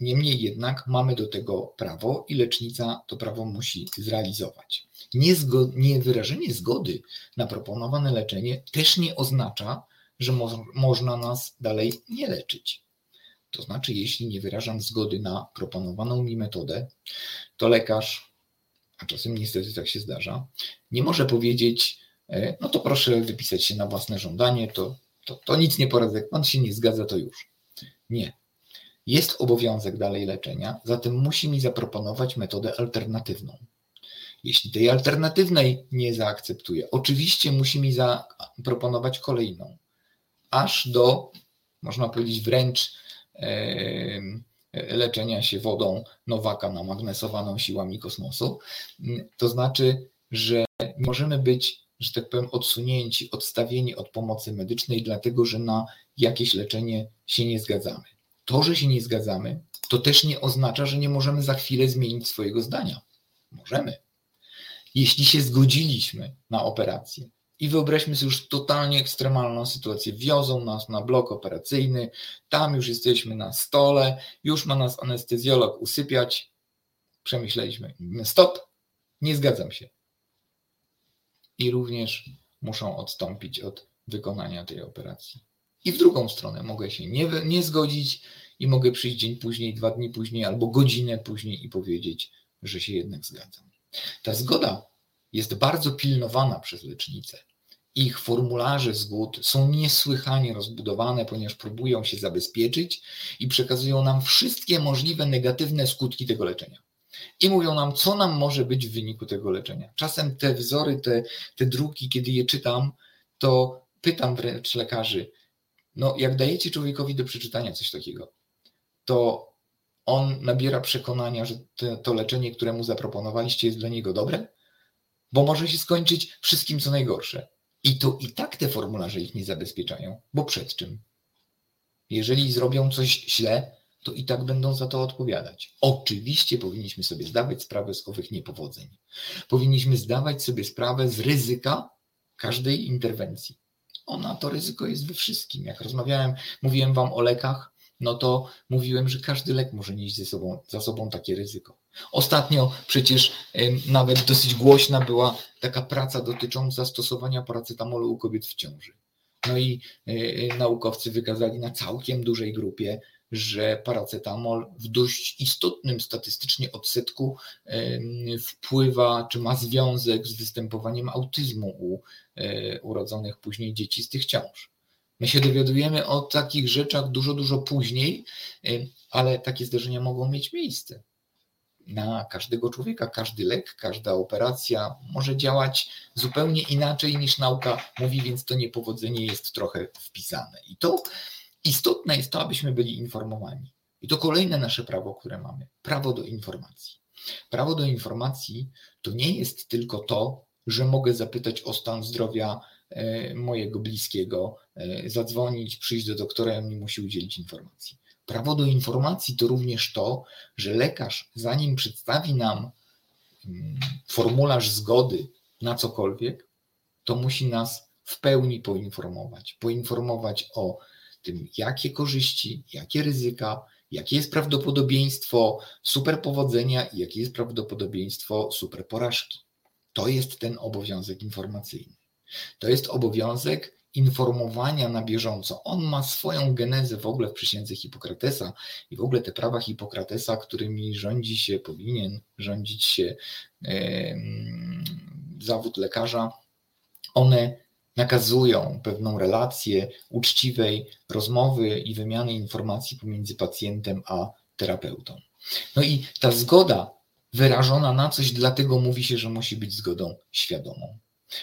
Niemniej jednak mamy do tego prawo i lecznica to prawo musi zrealizować. nie wyrażenie zgody na proponowane leczenie też nie oznacza, że mo można nas dalej nie leczyć. To znaczy, jeśli nie wyrażam zgody na proponowaną mi metodę, to lekarz, a czasem niestety tak się zdarza, nie może powiedzieć, E, no to proszę wypisać się na własne żądanie, to, to, to nic nie poradzę, jak pan się nie zgadza, to już. Nie. Jest obowiązek dalej leczenia, zatem musi mi zaproponować metodę alternatywną. Jeśli tej alternatywnej nie zaakceptuje, oczywiście musi mi zaproponować kolejną, aż do, można powiedzieć, wręcz leczenia się wodą Nowaka namagnesowaną siłami kosmosu. To znaczy, że możemy być że tak powiem, odsunięci, odstawieni od pomocy medycznej, dlatego że na jakieś leczenie się nie zgadzamy. To, że się nie zgadzamy, to też nie oznacza, że nie możemy za chwilę zmienić swojego zdania. Możemy. Jeśli się zgodziliśmy na operację i wyobraźmy sobie już totalnie ekstremalną sytuację, wiozą nas na blok operacyjny, tam już jesteśmy na stole, już ma nas anestezjolog usypiać, przemyśleliśmy, stop, nie zgadzam się i również muszą odstąpić od wykonania tej operacji. I w drugą stronę mogę się nie, nie zgodzić i mogę przyjść dzień później, dwa dni później albo godzinę później i powiedzieć, że się jednak zgadzam. Ta zgoda jest bardzo pilnowana przez lecznicę. Ich formularze zgód są niesłychanie rozbudowane, ponieważ próbują się zabezpieczyć i przekazują nam wszystkie możliwe negatywne skutki tego leczenia i mówią nam, co nam może być w wyniku tego leczenia. Czasem te wzory, te, te druki, kiedy je czytam, to pytam wręcz lekarzy, no jak dajecie człowiekowi do przeczytania coś takiego, to on nabiera przekonania, że to leczenie, które mu zaproponowaliście, jest dla niego dobre, bo może się skończyć wszystkim co najgorsze. I to i tak te formularze ich nie zabezpieczają, bo przed czym? Jeżeli zrobią coś źle, to i tak będą za to odpowiadać. Oczywiście powinniśmy sobie zdawać sprawę z owych niepowodzeń. Powinniśmy zdawać sobie sprawę z ryzyka każdej interwencji. Ona to ryzyko jest we wszystkim. Jak rozmawiałem, mówiłem Wam o lekach, no to mówiłem, że każdy lek może nieść ze sobą, za sobą takie ryzyko. Ostatnio przecież nawet dosyć głośna była taka praca dotycząca stosowania paracetamolu u kobiet w ciąży. No i y, naukowcy wykazali na całkiem dużej grupie, że paracetamol w dość istotnym statystycznie odsetku wpływa, czy ma związek z występowaniem autyzmu u e, urodzonych później dzieci z tych ciąż. My się dowiadujemy o takich rzeczach dużo, dużo później, ale takie zdarzenia mogą mieć miejsce. Na każdego człowieka, każdy lek, każda operacja może działać zupełnie inaczej niż nauka mówi, więc to niepowodzenie jest trochę wpisane. I to Istotne jest to, abyśmy byli informowani. I to kolejne nasze prawo, które mamy prawo do informacji. Prawo do informacji to nie jest tylko to, że mogę zapytać o stan zdrowia mojego bliskiego, e, zadzwonić, przyjść do doktora, on mi musi udzielić informacji. Prawo do informacji to również to, że lekarz, zanim przedstawi nam mm, formularz zgody na cokolwiek, to musi nas w pełni poinformować. Poinformować o tym, jakie korzyści, jakie ryzyka, jakie jest prawdopodobieństwo superpowodzenia i jakie jest prawdopodobieństwo superporażki. To jest ten obowiązek informacyjny. To jest obowiązek informowania na bieżąco. On ma swoją genezę w ogóle w przysiędze Hipokratesa i w ogóle te prawa Hipokratesa, którymi rządzi się, powinien rządzić się zawód lekarza, one nakazują pewną relację uczciwej rozmowy i wymiany informacji pomiędzy pacjentem a terapeutą. No i ta zgoda wyrażona na coś, dlatego mówi się, że musi być zgodą świadomą.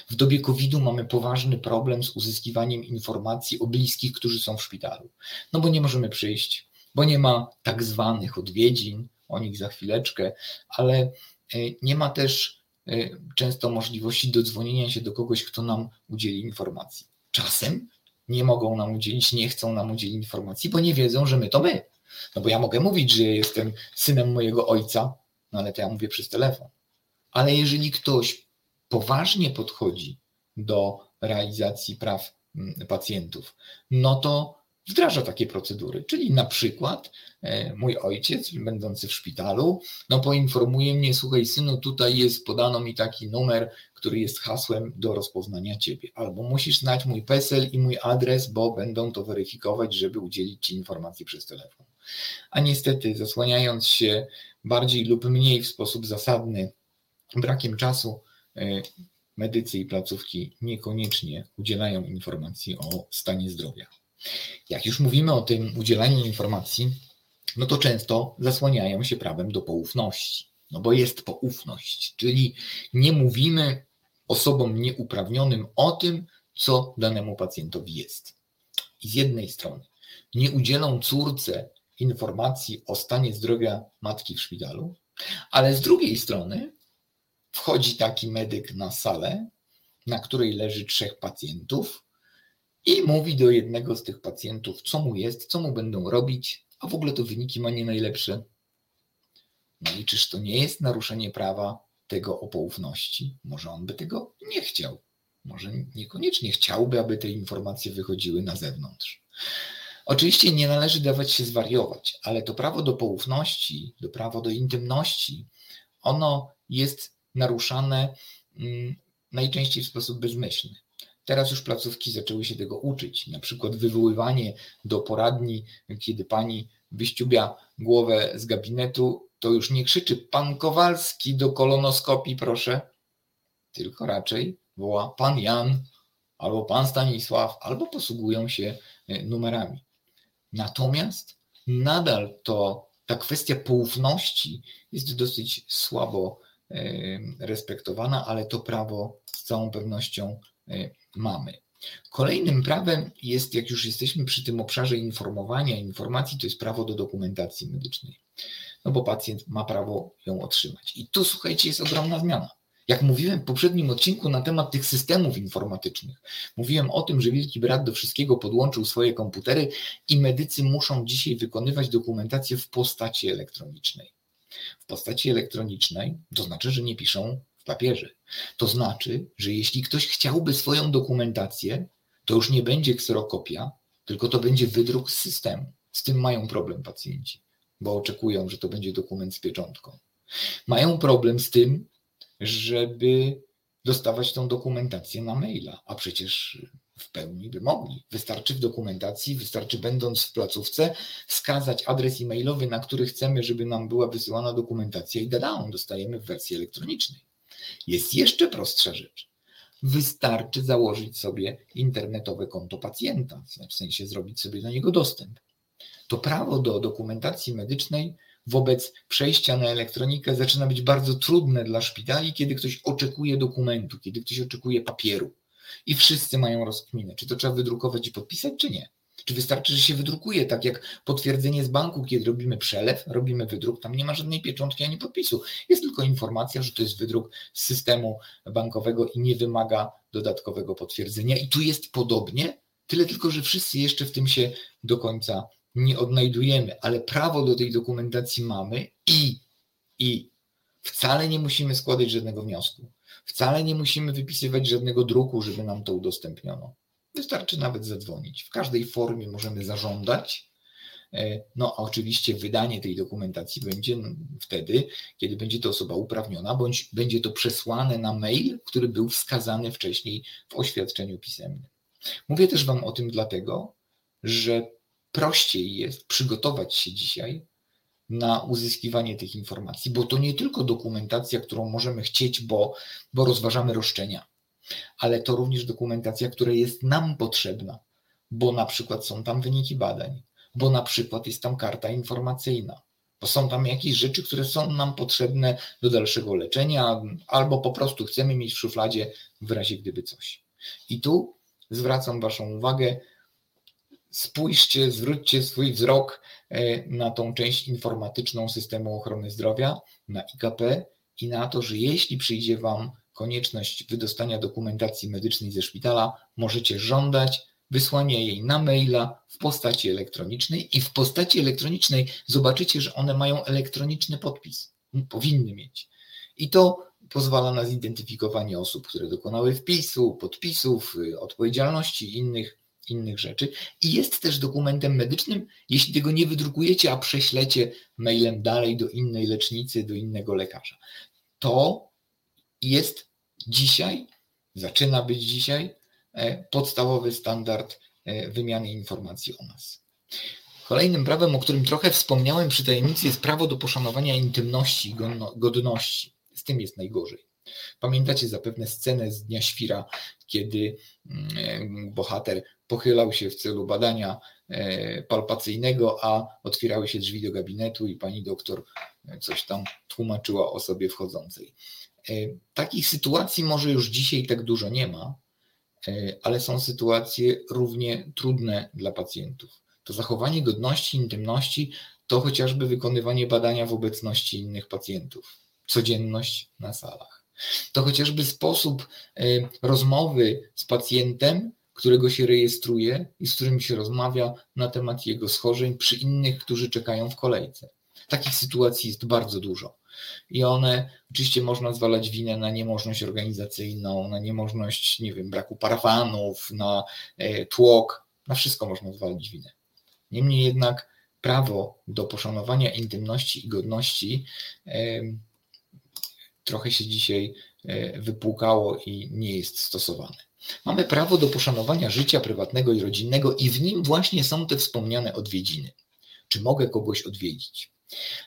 W dobie COVID-u mamy poważny problem z uzyskiwaniem informacji o bliskich, którzy są w szpitalu. No bo nie możemy przyjść, bo nie ma tak zwanych odwiedzin, o nich za chwileczkę, ale e, nie ma też e, często możliwości dodzwonienia się do kogoś, kto nam udzieli informacji. Czasem nie mogą nam udzielić, nie chcą nam udzielić informacji, bo nie wiedzą, że my to my. No bo ja mogę mówić, że jestem synem mojego ojca, no ale to ja mówię przez telefon. Ale jeżeli ktoś poważnie podchodzi do realizacji praw mm, pacjentów, no to wdraża takie procedury. Czyli na przykład e, mój ojciec, będący w szpitalu, no poinformuje mnie, słuchaj synu, tutaj jest podano mi taki numer, który jest hasłem do rozpoznania ciebie. Albo musisz znać mój PESEL i mój adres, bo będą to weryfikować, żeby udzielić ci informacji przez telefon. A niestety, zasłaniając się bardziej lub mniej w sposób zasadny brakiem czasu, medycy i placówki niekoniecznie udzielają informacji o stanie zdrowia. Jak już mówimy o tym udzielaniu informacji, no to często zasłaniają się prawem do poufności. No bo jest poufność, czyli nie mówimy osobom nieuprawnionym o tym, co danemu pacjentowi jest. I z jednej strony nie udzielą córce informacji o stanie zdrowia matki w szpitalu, ale z drugiej strony wchodzi taki medyk na salę, na której leży trzech pacjentów i mówi do jednego z tych pacjentów, co mu jest, co mu będą robić, a w ogóle to wyniki ma nie najlepsze. No i czyż to nie jest naruszenie prawa tego o poufności? Może on by tego nie chciał. Może niekoniecznie chciałby, aby te informacje wychodziły na zewnątrz. Oczywiście nie należy dawać się zwariować, ale to prawo do poufności, to prawo do intymności, ono jest naruszane mm, najczęściej w sposób bezmyślny. Teraz już placówki zaczęły się tego uczyć. Na przykład wywoływanie do poradni, kiedy pani wyściubia głowę z gabinetu, to już nie krzyczy pan Kowalski do kolonoskopii, proszę, tylko raczej woła pan Jan albo pan Stanisław, albo posługują się e, numerami. Natomiast nadal to ta kwestia poufności jest dosyć słabo respektowana, ale to prawo z całą pewnością e, mamy. Kolejnym prawem jest, jak już jesteśmy przy tym obszarze informowania, informacji, to jest prawo do dokumentacji medycznej. No bo pacjent ma prawo ją otrzymać. I tu, słuchajcie, jest ogromna zmiana. Jak mówiłem w poprzednim odcinku na temat tych systemów informatycznych, mówiłem o tym, że Wielki Brat do wszystkiego podłączył swoje komputery i medycy muszą dzisiaj wykonywać dokumentację w postaci elektronicznej. W postaci elektronicznej to znaczy, że nie piszą w papierze. To znaczy, że jeśli ktoś chciałby swoją dokumentację, to już nie będzie kserokopia, tylko to będzie wydruk z systemu. Z tym mają problem pacjenci, bo oczekują, że to będzie dokument z pieczątką. Mają problem z tym, żeby dostawać tą dokumentację na maila, a przecież w pełni by mogli. Wystarczy w dokumentacji, wystarczy będąc w placówce wskazać adres e-mailowy, na który chcemy, żeby nam była wysyłana dokumentacja i dadają, dostajemy w wersji elektronicznej. Jest jeszcze prostsza rzecz. Wystarczy założyć sobie internetowe konto pacjenta, w sensie zrobić sobie do niego dostęp. To prawo do dokumentacji medycznej wobec przejścia na elektronikę zaczyna być bardzo trudne dla szpitali, kiedy ktoś oczekuje dokumentu, kiedy ktoś oczekuje papieru. I wszyscy mają rozkminę, czy to trzeba wydrukować i podpisać, czy nie. Czy wystarczy, że się wydrukuje, tak jak potwierdzenie z banku, kiedy robimy przelew, robimy wydruk, tam nie ma żadnej pieczątki ani podpisu. Jest tylko informacja, że to jest wydruk z systemu bankowego i nie wymaga dodatkowego potwierdzenia. I tu jest podobnie, tyle tylko, że wszyscy jeszcze w tym się do końca nie odnajdujemy, ale prawo do tej dokumentacji mamy i, i wcale nie musimy składać żadnego wniosku. Wcale nie musimy wypisywać żadnego druku, żeby nam to udostępniono. Wystarczy nawet zadzwonić. W każdej formie możemy zażądać. E, no, a oczywiście wydanie tej dokumentacji będzie wtedy, kiedy będzie to osoba uprawniona, bądź będzie to przesłane na mail, który był wskazany wcześniej w oświadczeniu pisemnym. Mówię też Wam o tym dlatego, że prościej jest przygotować się dzisiaj na uzyskiwanie tych informacji, bo to nie tylko dokumentacja, którą możemy chcieć, bo, bo rozważamy roszczenia, ale to również dokumentacja, która jest nam potrzebna, bo na przykład są tam wyniki badań, bo na przykład jest tam karta informacyjna, bo są tam jakieś rzeczy, które są nam potrzebne do dalszego leczenia, albo po prostu chcemy mieć w szufladzie w razie gdyby coś. I tu zwracam Waszą uwagę, spójrzcie, zwróćcie swój wzrok e, na tą część informatyczną systemu ochrony zdrowia, na IKP i na to, że jeśli przyjdzie Wam konieczność wydostania dokumentacji medycznej ze szpitala, możecie żądać wysłania jej na maila w postaci elektronicznej i w postaci elektronicznej zobaczycie, że one mają elektroniczny podpis. Powinny mieć. I to pozwala na zidentyfikowanie osób, które dokonały wpisu, podpisów, y, odpowiedzialności innych innych rzeczy i jest też dokumentem medycznym, jeśli tego nie wydrukujecie, a prześlecie mailem dalej do innej lecznicy, do innego lekarza. To jest dzisiaj, zaczyna być dzisiaj e, podstawowy standard e, wymiany informacji o nas. Kolejnym prawem, o którym trochę wspomniałem przy tajemnicy, jest prawo do poszanowania intymności i godności. Z tym jest najgorzej. Pamiętacie zapewne scenę z Dnia Świra, kiedy mm, bohater pochylał się w celu badania e, palpacyjnego, a otwierały się drzwi do gabinetu i pani doktor coś tam tłumaczyła osobie wchodzącej. E, takich sytuacji może już dzisiaj tak dużo nie ma, e, ale są sytuacje równie trudne dla pacjentów. To zachowanie godności, intymności to chociażby wykonywanie badania w obecności innych pacjentów, codzienność na salach. To chociażby sposób rozmowy z pacjentem, którego się rejestruje i z którym się rozmawia na temat jego schorzeń przy innych, którzy czekają w kolejce. Takich sytuacji jest bardzo dużo. I one oczywiście można zwalać winę na niemożność organizacyjną, na niemożność, nie wiem, braku parafanów, na e, tłok, na wszystko można zwalić winę. Niemniej jednak prawo do poszanowania intymności i godności e, trochę się dzisiaj e, wypłukało i nie jest stosowane. Mamy prawo do poszanowania życia prywatnego i rodzinnego i w nim właśnie są te wspomniane odwiedziny. Czy mogę kogoś odwiedzić?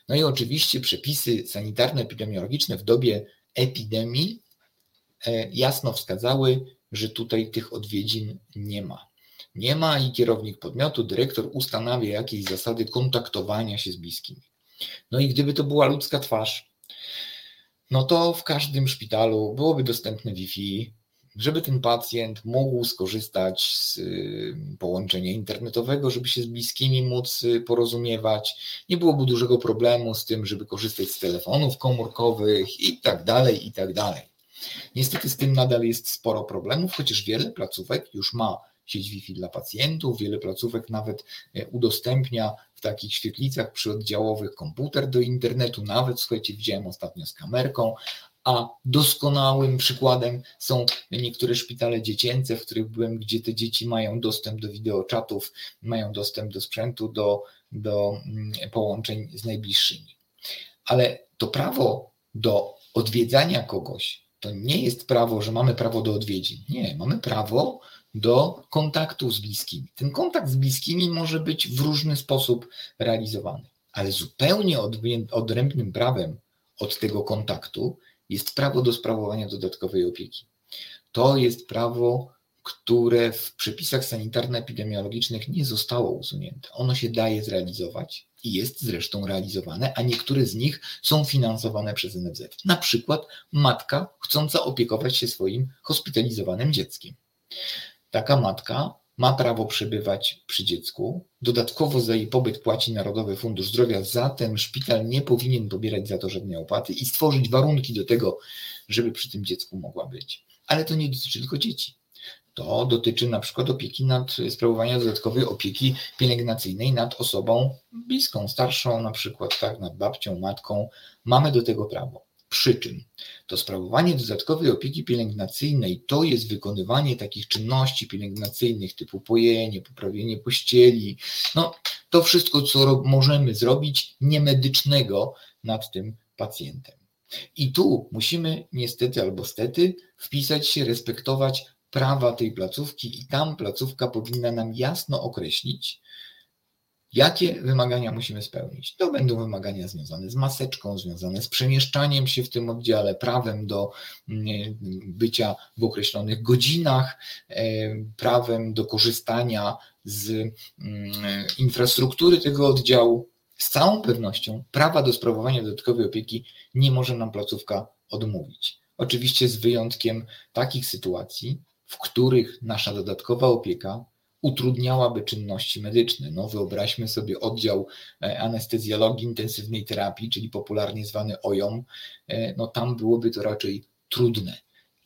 No i oczywiście przepisy sanitarno-epidemiologiczne w dobie epidemii e, jasno wskazały, że tutaj tych odwiedzin nie ma. Nie ma i kierownik podmiotu, dyrektor ustanawia jakieś zasady kontaktowania się z bliskimi. No i gdyby to była ludzka twarz, no to w każdym szpitalu byłoby dostępne Wi-Fi, żeby ten pacjent mógł skorzystać z y, połączenia internetowego, żeby się z bliskimi móc y, porozumiewać. Nie byłoby dużego problemu z tym, żeby korzystać z telefonów komórkowych i tak dalej, i tak dalej. Niestety z tym nadal jest sporo problemów, chociaż wiele placówek już ma sieć Wi-Fi dla pacjentów, wiele placówek nawet y, udostępnia w takich świetlicach przyoddziałowych komputer do internetu, nawet słuchajcie, widziałem ostatnio z kamerką, a doskonałym przykładem są niektóre szpitale dziecięce, w których byłem, gdzie te dzieci mają dostęp do wideoczatów, mają dostęp do sprzętu, do, do mm, połączeń z najbliższymi. Ale to prawo do odwiedzania kogoś to nie jest prawo, że mamy prawo do odwiedzin. Nie, mamy prawo do kontaktu z bliskimi. Ten kontakt z bliskimi może być w różny sposób realizowany, ale zupełnie odrębnym prawem od tego kontaktu jest prawo do sprawowania dodatkowej opieki. To jest prawo, które w przepisach sanitarno-epidemiologicznych nie zostało usunięte. Ono się daje zrealizować i jest zresztą realizowane, a niektóre z nich są finansowane przez NFZ. Na przykład matka chcąca opiekować się swoim hospitalizowanym dzieckiem. Taka matka ma prawo przebywać przy dziecku. Dodatkowo za jej pobyt płaci Narodowy Fundusz Zdrowia, zatem szpital nie powinien pobierać za to żadnej opłaty i stworzyć warunki do tego, żeby przy tym dziecku mogła być. Ale to nie dotyczy tylko dzieci. To dotyczy na przykład opieki nad sprawowania dodatkowej opieki pielęgnacyjnej nad osobą bliską, starszą, na przykład tak, nad babcią, matką. Mamy do tego prawo. Przy czym to sprawowanie dodatkowej opieki pielęgnacyjnej to jest wykonywanie takich czynności pielęgnacyjnych typu pojenie, poprawienie pościeli, no to wszystko, co możemy zrobić niemedycznego nad tym pacjentem. I tu musimy niestety albo stety wpisać się, respektować prawa tej placówki i tam placówka powinna nam jasno określić, Jakie wymagania musimy spełnić? To będą wymagania związane z maseczką, związane z przemieszczaniem się w tym oddziale, prawem do mm, bycia w określonych godzinach, e, prawem do korzystania z mm, infrastruktury tego oddziału. Z całą pewnością prawa do sprawowania dodatkowej opieki nie może nam placówka odmówić. Oczywiście z wyjątkiem takich sytuacji, w których nasza dodatkowa opieka utrudniałaby czynności medyczne. No, wyobraźmy sobie oddział e, anestezjologii intensywnej terapii, czyli popularnie zwany OJOM, e, no tam byłoby to raczej trudne.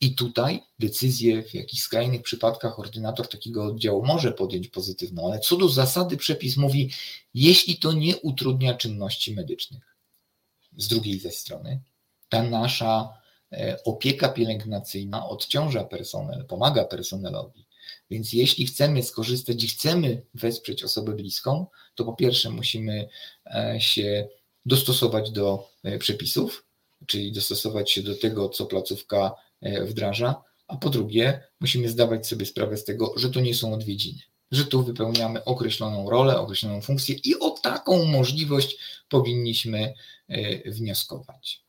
I tutaj decyzję w jakichś skrajnych przypadkach ordynator takiego oddziału może podjąć pozytywną, ale co do zasady przepis mówi, jeśli to nie utrudnia czynności medycznych. Z drugiej ze strony, ta nasza e, opieka pielęgnacyjna odciąża personel, pomaga personelowi więc jeśli chcemy skorzystać i chcemy wesprzeć osobę bliską, to po pierwsze musimy e, się dostosować do e, przepisów, czyli dostosować się do tego, co placówka e, wdraża, a po drugie musimy zdawać sobie sprawę z tego, że to nie są odwiedziny, że tu wypełniamy określoną rolę, określoną funkcję i o taką możliwość powinniśmy wnioskować.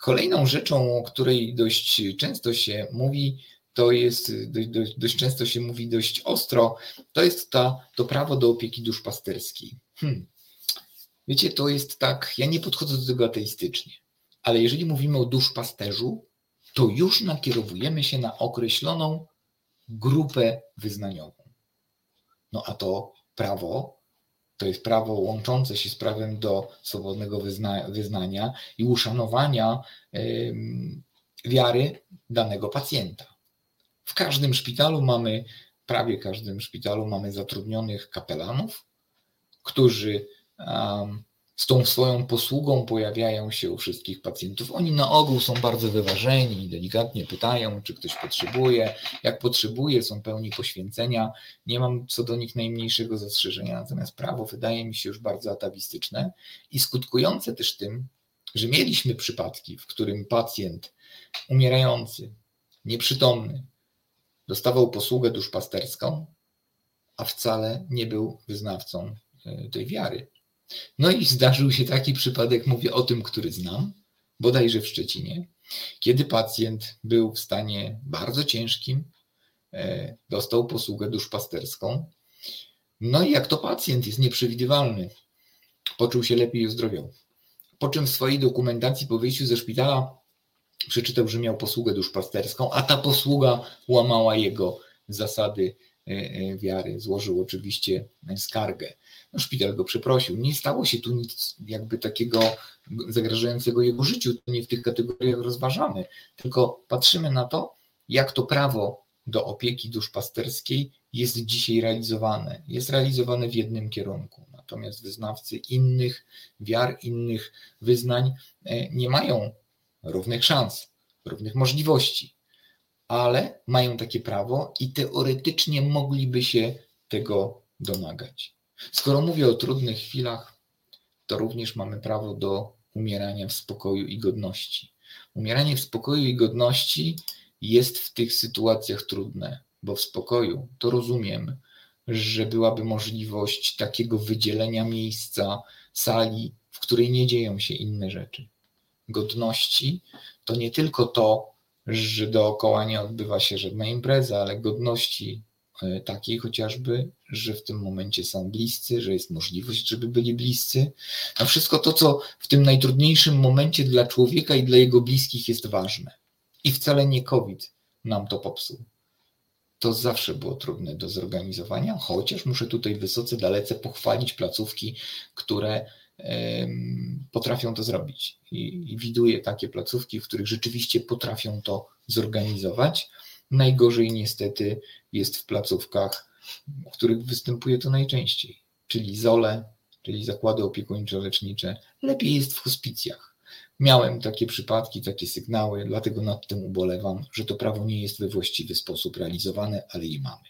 Kolejną rzeczą, o której dość często się mówi, to jest, dość, dość, dość, często się mówi dość ostro, to jest to prawo do opieki duszpasterskiej. Hmm. Wiecie, to jest tak, ja nie podchodzę do tego ateistycznie, ale jeżeli mówimy o duszpasterzu, to już nakierowujemy się na określoną grupę wyznaniową. No a to prawo to jest prawo łączące się z prawem do swobodnego wyzna wyznania i uszanowania yy, wiary danego pacjenta. W każdym szpitalu mamy, prawie każdym szpitalu mamy zatrudnionych kapelanów, którzy z tą swoją posługą pojawiają się u wszystkich pacjentów. Oni na ogół są bardzo wyważeni delikatnie pytają, czy ktoś potrzebuje. Jak potrzebuje, są pełni poświęcenia. Nie mam co do nich najmniejszego zastrzeżenia, natomiast prawo wydaje mi się już bardzo atawistyczne i skutkujące też tym, że mieliśmy przypadki, w którym pacjent umierający, nieprzytomny, dostawał posługę duszpasterską, a wcale nie był wyznawcą e, tej wiary. No i zdarzył się taki przypadek, mówię o tym, który znam, bodajże w Szczecinie, kiedy pacjent był w stanie bardzo ciężkim, e, dostał posługę duszpasterską. No i jak to pacjent jest nieprzewidywalny, poczuł się lepiej i uzdrowiał. Po czym w swojej dokumentacji po wyjściu ze szpitala przeczytał, że miał posługę duszpasterską, a ta posługa łamała jego zasady e, e, wiary. Złożył oczywiście skargę. No, szpital go przeprosił. Nie stało się tu nic jakby takiego zagrażającego jego życiu. To nie w tych kategoriach rozważamy, tylko patrzymy na to, jak to prawo do opieki duszpasterskiej jest dzisiaj realizowane. Jest realizowane w jednym kierunku. Natomiast wyznawcy innych wiar, innych wyznań e, nie mają równych szans, równych możliwości, ale mają takie prawo i teoretycznie mogliby się tego domagać. Skoro mówię o trudnych chwilach, to również mamy prawo do umierania w spokoju i godności. Umieranie w spokoju i godności jest w tych sytuacjach trudne, bo w spokoju to rozumiem, że byłaby możliwość takiego wydzielenia miejsca, sali, w której nie dzieją się inne rzeczy godności to nie tylko to, że dookoła nie odbywa się żadna impreza, ale godności e, takiej chociażby, że w tym momencie są bliscy, że jest możliwość, żeby byli bliscy. No wszystko to, co w tym najtrudniejszym momencie dla człowieka i dla jego bliskich jest ważne. I wcale nie COVID nam to popsuł. to zawsze było trudne do zorganizowania, chociaż muszę tutaj wysoce dalece pochwalić placówki, które potrafią to zrobić. I, I widuję takie placówki, w których rzeczywiście potrafią to zorganizować. Najgorzej niestety jest w placówkach, w których występuje to najczęściej, czyli ZOLE, czyli zakłady opiekuńczo-lecznicze. Lepiej jest w hospicjach. Miałem takie przypadki, takie sygnały, dlatego nad tym ubolewam, że to prawo nie jest we właściwy sposób realizowane, ale je mamy.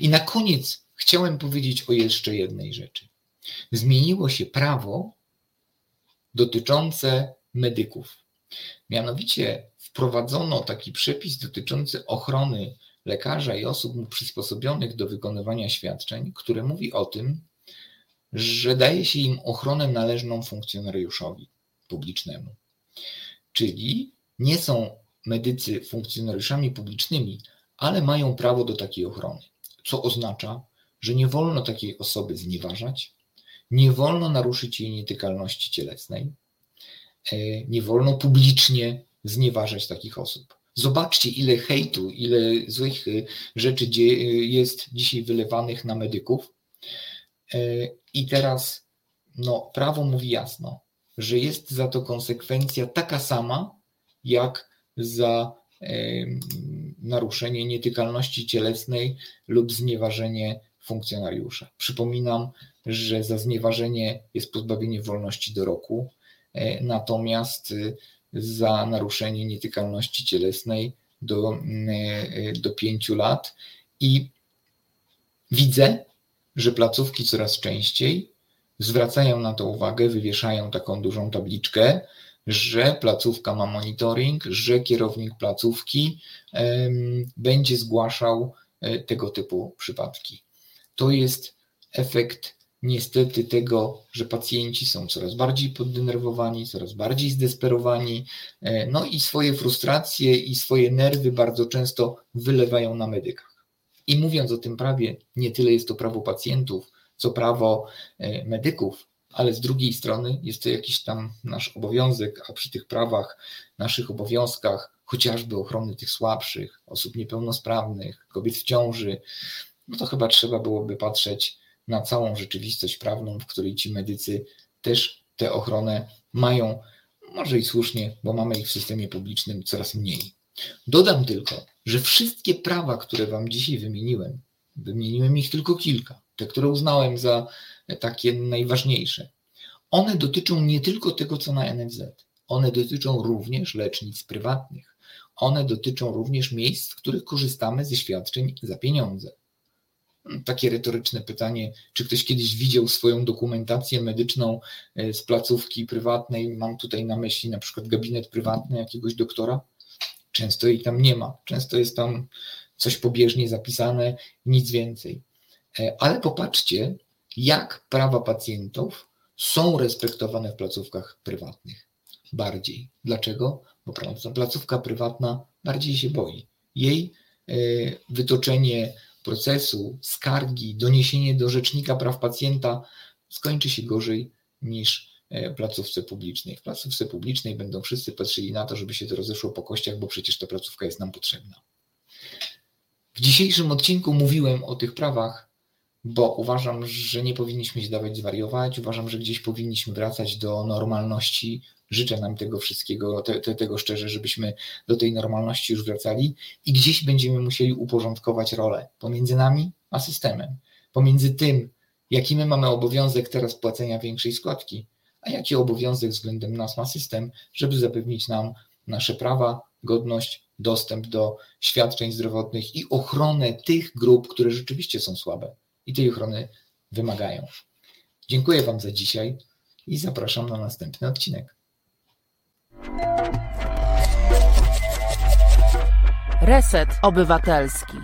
I na koniec chciałem powiedzieć o jeszcze jednej rzeczy. Zmieniło się prawo dotyczące medyków. Mianowicie wprowadzono taki przepis dotyczący ochrony lekarza i osób mu przysposobionych do wykonywania świadczeń, które mówi o tym, że daje się im ochronę należną funkcjonariuszowi publicznemu. Czyli nie są medycy funkcjonariuszami publicznymi, ale mają prawo do takiej ochrony. Co oznacza, że nie wolno takiej osoby znieważać, nie wolno naruszyć jej nietykalności cielesnej, e, nie wolno publicznie znieważać takich osób. Zobaczcie, ile hejtu, ile złych e, rzeczy jest dzisiaj wylewanych na medyków. E, I teraz no, prawo mówi jasno, że jest za to konsekwencja taka sama, jak za naruszenie nietykalności cielesnej lub znieważenie funkcjonariusza. Przypominam, że za znieważenie jest pozbawienie wolności do roku, e, natomiast y, za naruszenie nietykalności cielesnej do, mm, e, do pięciu lat. I widzę, że placówki coraz częściej zwracają na to uwagę, wywieszają taką dużą tabliczkę, że placówka ma monitoring, że kierownik placówki będzie zgłaszał e, tego typu przypadki. To jest efekt niestety tego, że pacjenci są coraz bardziej poddenerwowani, coraz bardziej zdesperowani, e, no i swoje frustracje i swoje nerwy bardzo często wylewają na medykach. I mówiąc o tym prawie, nie tyle jest to prawo pacjentów, co prawo e, medyków, ale z drugiej strony jest to jakiś tam nasz obowiązek, a przy tych prawach, naszych obowiązkach, chociażby ochrony tych słabszych, osób niepełnosprawnych, kobiet w ciąży, no to chyba trzeba byłoby patrzeć na całą rzeczywistość prawną, w której ci medycy też tę ochronę mają, może i słusznie, bo mamy ich w systemie publicznym coraz mniej. Dodam tylko, że wszystkie prawa, które Wam dzisiaj wymieniłem, wymieniłem ich tylko kilka, te, które uznałem za takie najważniejsze, one dotyczą nie tylko tego, co na NFZ, one dotyczą również lecznic prywatnych. One dotyczą również miejsc, w których korzystamy ze świadczeń za pieniądze. Takie retoryczne pytanie, czy ktoś kiedyś widział swoją dokumentację medyczną e, z placówki prywatnej? Mam tutaj na myśli na przykład gabinet prywatny jakiegoś doktora. Często jej tam nie ma. Często jest tam coś pobieżnie zapisane, nic więcej. E, ale popatrzcie, jak prawa pacjentów są respektowane w placówkach prywatnych. Bardziej. Dlaczego? Bo placówka prywatna bardziej się boi. Jej e, wytoczenie procesu, skargi, doniesienie do Rzecznika Praw Pacjenta skończy się gorzej niż e, placówce publicznej. W placówce publicznej będą wszyscy patrzyli na to, żeby się to rozeszło po kościach, bo przecież ta placówka jest nam potrzebna. W dzisiejszym odcinku mówiłem o tych prawach, bo uważam, że nie powinniśmy się dawać zwariować. Uważam, że gdzieś powinniśmy wracać do normalności. Życzę nam tego wszystkiego, te, te, tego szczerze, żebyśmy do tej normalności już wracali i gdzieś będziemy musieli uporządkować rolę pomiędzy nami a systemem. Pomiędzy tym, jaki my mamy obowiązek teraz płacenia większej składki, a jaki obowiązek względem nas ma system, żeby zapewnić nam nasze prawa, godność, dostęp do świadczeń zdrowotnych i ochronę tych grup, które rzeczywiście są słabe i tej ochrony wymagają. Dziękuję Wam za dzisiaj i zapraszam na następny odcinek. Reset Obywatelski.